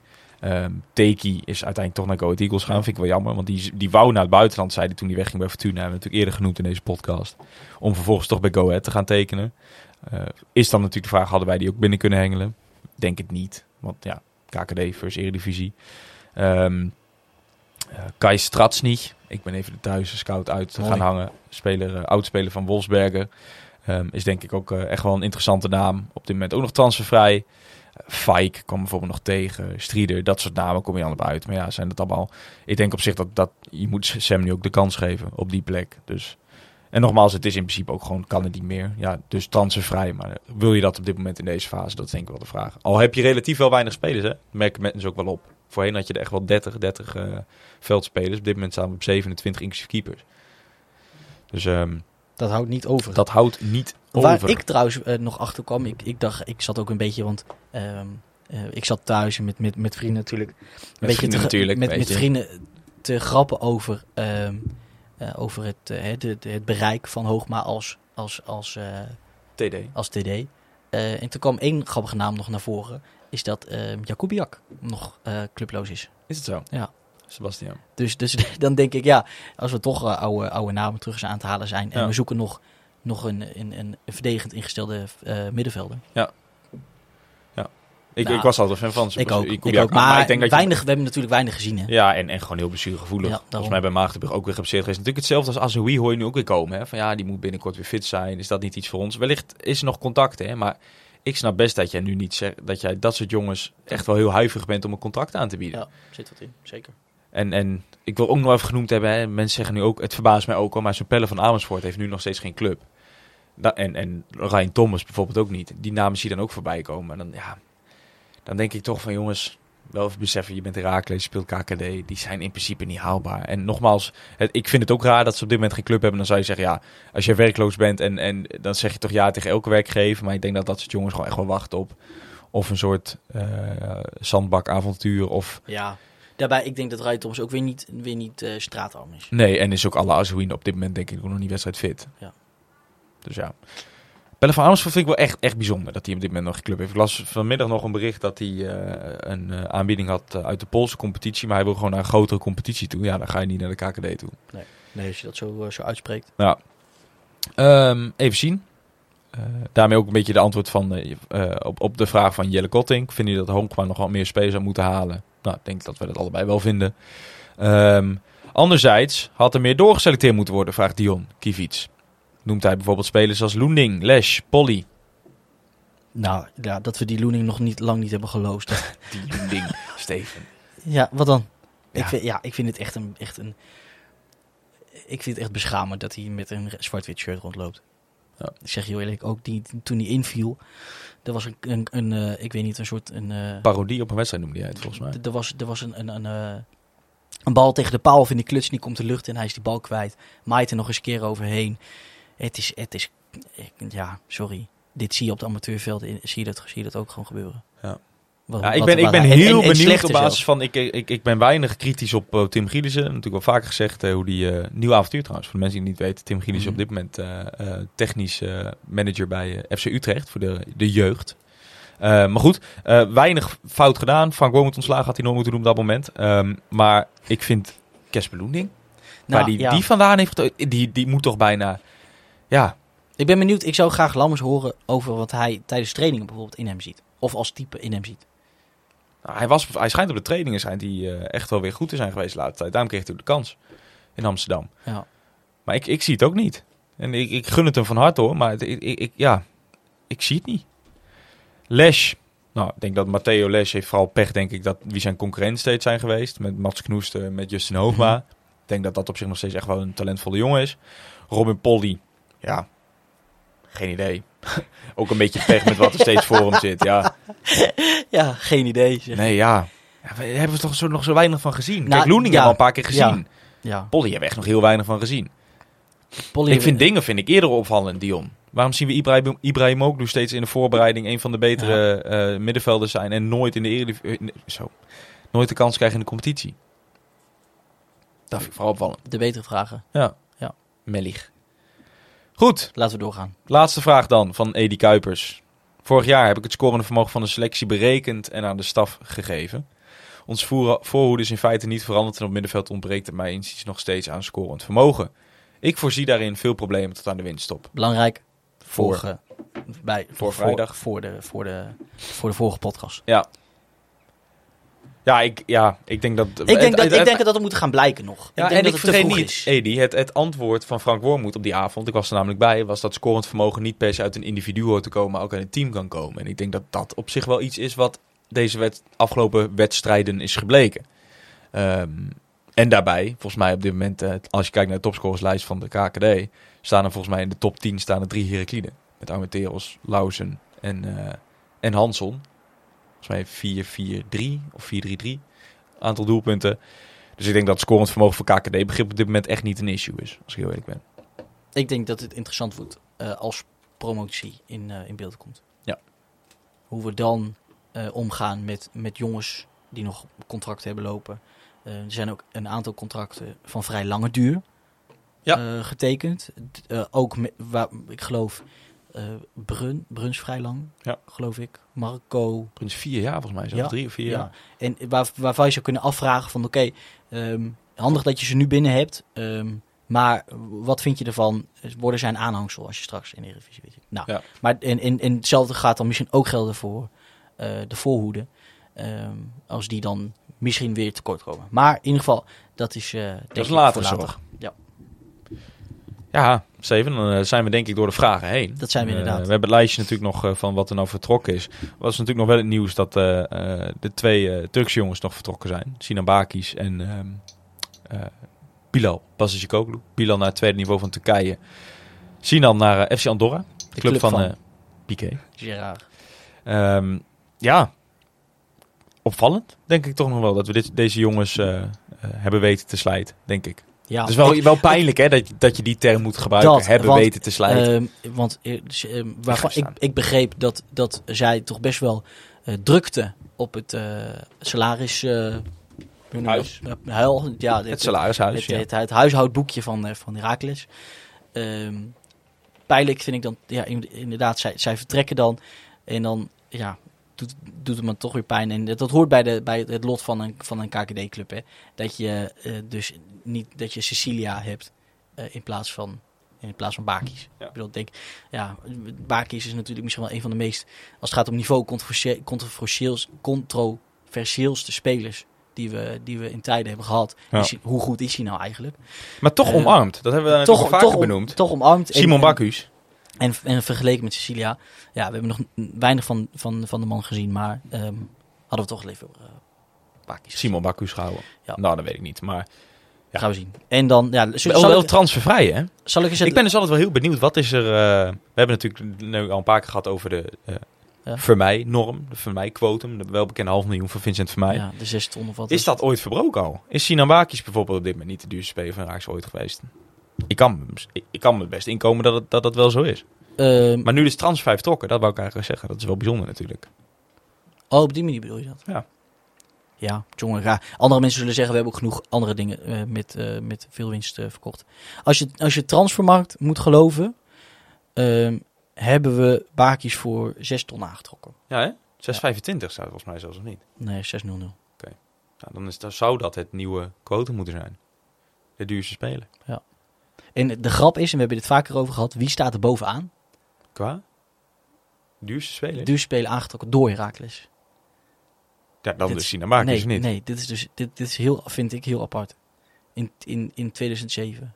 Teki is uiteindelijk toch naar Go Ahead Eagles gaan. Vind ik wel jammer, want die, die wou naar het buitenland, zei hij toen hij wegging bij Fortuna. Hebben we natuurlijk eerder genoemd in deze podcast. Om vervolgens toch bij Go Ahead te gaan tekenen. Eh, is dan natuurlijk de vraag, hadden wij die ook binnen kunnen hengelen? Denk het niet, want ja, KKD versus Eredivisie. Ehm eh, Kai Stratsny, ik ben even de thuis scout uit Mooi. gaan hangen. Speler, eh, oudspeler van Wolfsberger. Ehm, is denk ik ook echt wel een interessante naam. Op dit moment ook nog transfervrij. Fike kwam bijvoorbeeld nog tegen. Strieder, dat soort namen kom je allemaal uit. Maar ja, zijn dat allemaal... Ik denk op zich dat, dat je moet Sam nu ook de kans geven op die plek. Dus... En nogmaals, het is in principe ook gewoon, kan het niet meer. Ja, dus transfervrij. Maar wil je dat op dit moment in deze fase? Dat is denk ik wel de vraag. Al heb je relatief wel weinig spelers, hè. Dat merken mensen ook wel op. Voorheen had je er echt wel 30, 30 eh, veldspelers. Op dit moment staan we op 27, inclusief keepers. Dus ehm, Dat houdt niet over. dat houdt niet Waar over. ik trouwens eh, nog achter kwam, ik, ik dacht, ik zat ook een beetje, want ehm, eh, ik zat thuis met, met, met vrienden natuurlijk. Een beetje vrienden te, natuurlijk, met, met vrienden te grappen over, ehm, eh, over het, hè, de, de- het bereik van Hoogma als, als, als, TD. als TD. En toen kwam één grappige naam nog naar voren, is dat ehm Jakubiak nog clubloos is. Is het zo? Ja. Sebastian. Dus, dus dan denk ik, ja, als we toch eh, oude, oude namen terug eens aan te halen zijn en Ja. we zoeken nog, nog een, een, een verdedigend ingestelde eh, middenvelder. Ik, Nou, ik was altijd fan van Ik Sebastian. ook, ik ook. Maar, ik denk dat je- weinig, we hebben natuurlijk weinig gezien. Hè? Ja, en, en gewoon heel blessuregevoelig. Ja, Volgens mij bij Maagdenburg ook weer geblesseerd geweest. Natuurlijk hetzelfde als Azoui hoor je nu ook weer komen. Hè? Van ja, die moet binnenkort weer fit zijn. Is dat niet iets voor ons? Wellicht is er nog contact, hè? maar ik snap best dat jij nu niet zegt dat jij dat soort jongens echt wel heel huiverig bent om een contract aan te bieden. Ja, zit wat in, zeker. En, en ik wil ook nog even genoemd hebben, hè? mensen zeggen nu ook, het verbaast mij ook al, maar zo'n Pelle van Amersfoort heeft nu nog steeds geen club. En, en Ryan Thomas bijvoorbeeld ook niet. Die namen zie je dan ook voorbij komen. En dan, ja, dan denk ik toch van jongens, wel even beseffen, je bent Herakles, je speelt KKD. Die zijn in principe niet haalbaar. En nogmaals, ik vind het ook raar dat ze op dit moment geen club hebben. Dan zou je zeggen, ja, als je werkloos bent en, en dan zeg je toch ja tegen elke werkgever. Maar ik denk dat dat soort jongens gewoon echt wel wachten op, of een soort eh, zandbakavontuur. Of... Ja, daarbij, ik denk dat Ray Thomas ook weer niet, weer niet eh, straatarm is. Nee, en is ook alle Azouin op dit moment denk ik ook nog niet wedstrijd fit. Ja. Dus ja. Pelle van Amersfoort vind ik wel echt, echt bijzonder dat hij op dit moment nog geen club heeft. Ik las vanmiddag nog een bericht dat hij eh, een eh, aanbieding had uit de Poolse competitie. Maar hij wil gewoon naar een grotere competitie toe. Ja, dan ga je niet naar de KKD toe. Nee, als je dat zo, zo uitspreekt. Ehm, even zien. Eh, daarmee ook een beetje de antwoord van, eh, eh, op, op de vraag van Jelle Kotting. Vind je dat Honkma nog wat meer spelers zou moeten halen? Nou, ik denk dat we dat allebei wel vinden. Ehm, anderzijds had er meer doorgeselecteerd moeten worden, vraagt Dion Kivic. Noemt hij bijvoorbeeld spelers als Loending, Lesch, Polly. Nou, ja, dat we die Loening nog niet lang niet hebben geloosd. dat- Die Loending, Steven. ja, wat dan? Ja. Ik vind, ja, ik vind het echt een, echt een... Ik vind het echt beschamend dat hij met een zwart-wit shirt rondloopt. Ja. Ik zeg je heel eerlijk, ook die, toen hij inviel... Er was een, een, een eh, ik weet niet, een soort... Een, eh, Parodie op een wedstrijd noemde hij het volgens mij. Er was, er was een, een, een, eh, een bal tegen de paal of in die kluts en die komt de lucht in en hij is die bal kwijt. Maait er nog eens een keer overheen. Het is, het is, ik- ja, sorry. Dit zie je op de amateurveld, in- zie je dat, zie je dat ook gewoon gebeuren. Ja. Wat- Ja, ik wat- ben, ik ben en- heel en- en benieuwd op basis van... Ik, ik, ik ben weinig kritisch op eh, Tim Gielissen. Natuurlijk wel vaker gezegd eh, hoe die... eh nieuw avontuur trouwens, voor de mensen die het niet weten. Tim Gielissen Mhm. op dit moment technisch manager bij FC Utrecht voor de, de jeugd. Maar goed, weinig fout gedaan. Frank Boom ontslagen had hij nooit moeten doen op dat moment. Ehm, maar ik vind Kesper Loending... Nou, waar die, ja. die vandaan heeft... Die, die moet toch bijna... Ja, Ik ben benieuwd, ik zou graag Lammers horen over wat hij tijdens trainingen bijvoorbeeld in hem ziet. Of als type in hem ziet. Hij, was, hij schijnt op de trainingen schijnt hij, eh, echt wel weer goed te zijn geweest de laatste tijd. Daarom kreeg hij de kans in Amsterdam. Ja. Maar ik, ik zie het ook niet. En ik, ik gun het hem van harte hoor. Maar het, ik, ik, ja, ik zie het niet. Lesch. Nou, ik denk dat Matteo Lesch heeft vooral pech, denk ik, dat wie zijn concurrenten steeds zijn geweest. Met Mats Knoester, met Justin Hoogma. Mhm. Ik denk dat dat op zich nog steeds echt wel een talentvolle jongen is. Robin Polly. Ja, geen idee. ook een beetje pech met wat er steeds voor hem zit. Ja, Ja, geen idee. zeg. Nee, ja. ja we hebben er toch zo, nog zo weinig van gezien. Nou, Kijk, Loening ja. hebben we al een paar keer gezien. Ja. Polly hebben we echt nog heel weinig van gezien. Polly ik vind dingen vind ik eerder opvallend, Dion. Waarom zien we Ibrahim, Ibrahimoglu steeds in de voorbereiding een van de betere eh, middenvelders zijn en nooit in de Eredivisie, eh, zo, nooit de kans krijgen in de competitie? Dat vind ik vooral opvallend. de betere vragen. Ja. Ja. Mellig. Goed, Laten we doorgaan. laatste vraag dan van Edi Kuipers. Vorig jaar heb ik het scorende vermogen van de selectie berekend en aan de staf gegeven. Ons voorhoede is in feite niet veranderd en op middenveld ontbreekt het mij inziens nog steeds aan scorend vermogen. Ik voorzie daarin veel problemen tot aan de winststop. Belangrijk. Voor- Vorige, bij, voor vrijdag. Voor, de, voor, de, voor de vorige podcast. Ja. Ja, ik, ja, ik denk dat... Ik denk, het- dat, het- ik denk dat dat moet gaan blijken nog. Ja, ik denk en dat ik vergeet niet, is. Edi, het, het antwoord van Frank Wormoed op die avond, ik was er namelijk bij, was dat scorend vermogen niet per se uit een individu hoort te komen, maar ook uit een team kan komen. En ik denk dat dat op zich wel iets is wat deze wet, afgelopen wedstrijden is gebleken. Ehm, en daarbij, volgens mij op dit moment, eh, als je kijkt naar de topscorerslijst van de KKD, staan er volgens mij in de top 10 staan er drie Herakliden. Met Armenteros, Lausen en, eh en Hanson. Volgens mij 4-4-3 of 4-3-3. Aantal doelpunten. Dus ik denk dat scorend vermogen voor KKD-begrip op dit moment echt niet een issue is. Als ik heel eerlijk ben. Ik denk dat het interessant wordt eh, als promotie in, eh, in beeld komt. Ja. Hoe we dan eh, omgaan met, met jongens die nog contracten hebben lopen. Er zijn ook een aantal contracten van vrij lange duur Ja. getekend. Ook met, waar, ik geloof Brun, Bruns vrij lang, Ja. geloof ik. Marco, Prins vier jaar volgens mij. Zo. Ja, Drie of vier ja. jaar. En waar, waarvan je zou kunnen afvragen van oké, ehm, handig dat je ze nu binnen hebt. ehm, maar wat vind je ervan? Worden zij een aanhangsel als je straks in de Eredivisie weet je. Nou, Ja. maar en, en, en hetzelfde gaat dan misschien ook gelden voor eh, de voorhoede. ehm, als die dan misschien weer tekort komen. Maar in ieder geval, dat is, eh denk Dat is later voor zorg. Ja. Steven, dan eh, zijn we denk ik door de vragen heen. Dat zijn we Eh, inderdaad. we hebben het lijstje natuurlijk nog eh, van wat er nou vertrokken is. Was natuurlijk nog wel het nieuws dat de twee Turkse jongens nog vertrokken zijn. Sinan Bakis en eh Bilal Basicoglu. Bilal naar het tweede niveau van Turkije. Sinan naar FC Andorra, de club, club van, van- Piqué. Gerard. Ehm, ja, opvallend denk ik toch nog wel dat we dit, deze jongens hebben weten te slijten, denk ik. Ja, Het is wel, ik- wel pijnlijk hè, dat, je- dat je die term moet gebruiken, Dat, hebben want, weten te slijten. Ehm, want eh, dus, waarvan ik, ik begreep dat, dat zij toch best wel eh, drukte op het eh, salaris... eh, Huis. dat? Eh, huil, ja, Het salarishuis, het, ja. het, het huishoudboekje van, eh, van Herakles. Ehm pijnlijk vind ik dan, ja, in- inderdaad, zij, zij vertrekken dan. En dan, ja, doet, doet het me toch weer pijn. En dat, dat hoort bij, de, bij het lot van een, van een KKD-club, hè. Dat je eh, dus niet, dat je Cecilia hebt eh, in plaats van... In plaats van Bakis. Ja. Ik bedoel, denk, ja, Bakis is natuurlijk misschien wel een van de meest, als het gaat om niveau, controversie- controversieels, controversieelste spelers die we, die we in tijden hebben gehad. Ja. Is hij- hoe goed is hij nou eigenlijk? Maar toch Eh, omarmd. Dat hebben we toch, vaker toch, benoemd. toch omarmd. Simon en- Bacchus. En, en vergeleken met Cecilia, ja, we hebben nog weinig van, van, van de man gezien, maar ehm, hadden we toch liever uh, Bakis. Simon Bacchus gehouden. Ja. Nou, dat weet ik niet. Maar Ja. Gaan we zien. En dan, ja, zal, wel, transfervrij, hè? zal ik eens Ik ben dus altijd wel heel benieuwd. Wat is er... eh, we hebben natuurlijk nu al een paar keer gehad over de uh, Ja. Vermeij-norm. De Vermeij-quotum. De welbekende half miljoen van Vincent Vermeij. ja, de zes ton of wat. Is dat ooit verbroken al? Is Sinan Bakis bijvoorbeeld op dit moment niet de duurste speler van Raaks ooit geweest? Ik kan, ik, kan me het best inkomen dat het, dat het wel zo is. Ehm, Maar nu is transfer vertrokken. Dat wou ik eigenlijk zeggen. Dat is wel bijzonder natuurlijk. oh, op die manier bedoel je dat? Ja. Ja, jongen, ja. Andere mensen zullen zeggen, we hebben ook genoeg andere dingen eh, met, eh, met veel winst eh, verkocht. Als je, als je transfermarkt moet geloven, ehm, hebben we Bakis voor 6 ton aangetrokken. Ja, hè? 6,25 staat volgens mij zelfs nog niet. Nee, 600. Nou, dan, is, dan zou dat het nieuwe quotum moeten zijn. De duurste speler. En de grap is, en we hebben dit vaker over gehad, wie staat er bovenaan? Qua? Duurste speler? Duur spelen aangetrokken door Herakles. ja, dan dit- dus Bakis nee, niet. nee, dit is dus dit, dit is heel, vind ik heel apart. In, in, in 2007,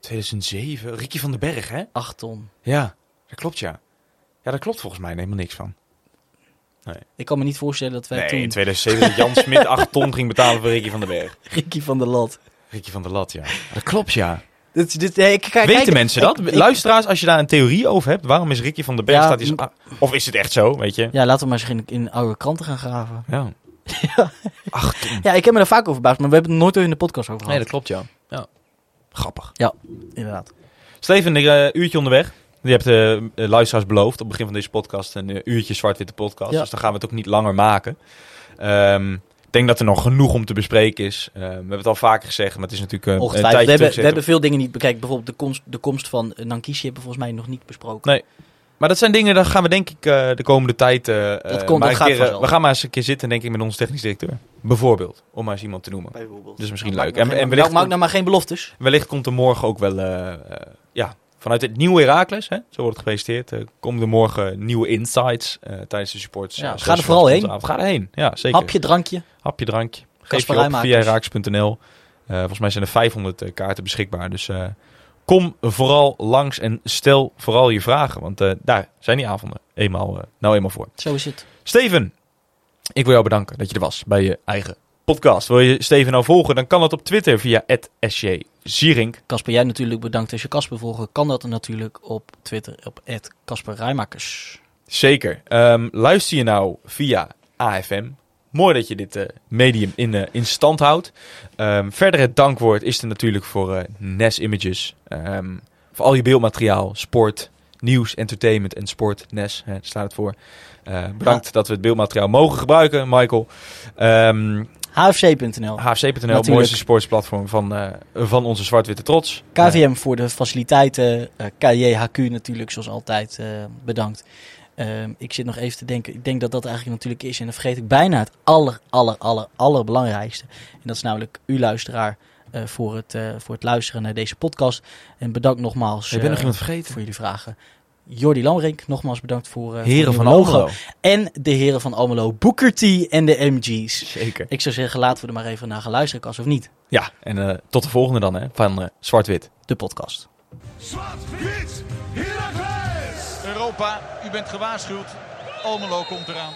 2007. Ricky van den Berg, hè? 8 ton. Ja, dat klopt ja. Ja, daar klopt volgens mij helemaal niks van. Ik kan me niet voorstellen dat wij Nee, toen in 2007 dat Jan Smit 8 ton ging betalen voor Ricky van den Berg. Ricky van der Lat. Ricky van der Lat, ja. Dat klopt ja. Dit, dit, nee, ik, Weten mensen dat? ik- Luisteraars, als je daar een theorie over hebt, waarom is Ricky van den Berg Ja, staat m- ah, Of is het echt zo, weet je? Ja, laten we maar eens in, in oude kranten gaan graven. Ja. 8 ton. Ja, ik heb me er vaak over verbaasd, maar we hebben het nooit in de podcast over Nee, gehad. dat klopt ja. ja. Grappig. Inderdaad. Steven, een eh, uurtje onderweg. Je hebt de eh, luisteraars beloofd op het begin van deze podcast een eh, uurtje zwart-witte podcast. Ja. Dus dan gaan we het ook niet langer maken. Ehm, ik denk dat er nog genoeg om te bespreken is. Eh, we hebben het al vaker gezegd, maar het is natuurlijk eh, een Ongetwijfeld. tijdje We hebben, we hebben veel dingen niet bekeken. Bijvoorbeeld de komst, de komst van eh, Nankishi hebben we volgens mij nog niet besproken. Nee. Maar dat zijn dingen, daar gaan we denk ik eh, de komende tijd... eh, Dat komt- maar dat een gaat keer. We gaan maar eens een keer zitten, denk ik, met onze technisch directeur. Bijvoorbeeld, om maar eens iemand te noemen. Bijvoorbeeld. Dus misschien Nou, leuk. maak En, nou wellicht, maak nou maar geen beloftes. wellicht komt er morgen ook wel... vanuit het nieuwe Herakles, hè, zo wordt het gepresenteerd... eh, komen er morgen nieuwe insights eh, tijdens de supports. Ja, eh, ga er vooral heen. Ga erheen, ja zeker. Hapje, drankje. Hapje, drankje. Geef je op via. Eh, volgens mij zijn er 500 eh, kaarten beschikbaar. Dus kom vooral langs en stel vooral je vragen. Want daar zijn die avonden eenmaal, nou eenmaal voor. Zo is het. Steven, ik wil jou bedanken dat je er was bij je eigen podcast. Wil je Steven nou volgen, dan kan dat op Twitter via @sjzierink. Kasper, jij natuurlijk bedankt. Als je Kasper volgen, kan dat natuurlijk op Twitter op Kasper Rijmakers. Zeker. Ehm, luister je nou via AFM? Mooi dat je dit eh, medium in, eh, in stand houdt. Ehm, verder het dankwoord is er natuurlijk voor eh, NES Images. Ehm, voor al je beeldmateriaal, sport, nieuws, entertainment en sport. NES, hè, staat het voor. Bedankt dat we het beeldmateriaal mogen gebruiken, Michael. Ehm HFC.nl. HFC.nl, het mooiste sportsplatform van, eh, van onze zwart-witte trots. KVM voor de faciliteiten. eh KJHQ natuurlijk, zoals altijd, eh, bedankt. Ik zit nog even te denken. Ik denk dat dat eigenlijk natuurlijk is. En dan vergeet ik bijna het aller, aller, aller, allerbelangrijkste. En dat is namelijk u luisteraar eh, voor, het, eh, voor het luisteren naar deze podcast. En bedankt nogmaals Je bent nog eh, iemand vergeten. voor jullie vragen. Jordi Lamrink, nogmaals bedankt voor, eh, voor Heren van logo. Almelo. En de heren van Almelo, Booker T en de MG's. Zeker. Ik zou zeggen, laten we er maar even naar gaan luisteren, Kas, of niet? Ja, en eh, tot de volgende dan, hè, van eh, Zwart-Wit. De podcast. Zwart-wit! Europa, u bent gewaarschuwd. Almelo komt eraan.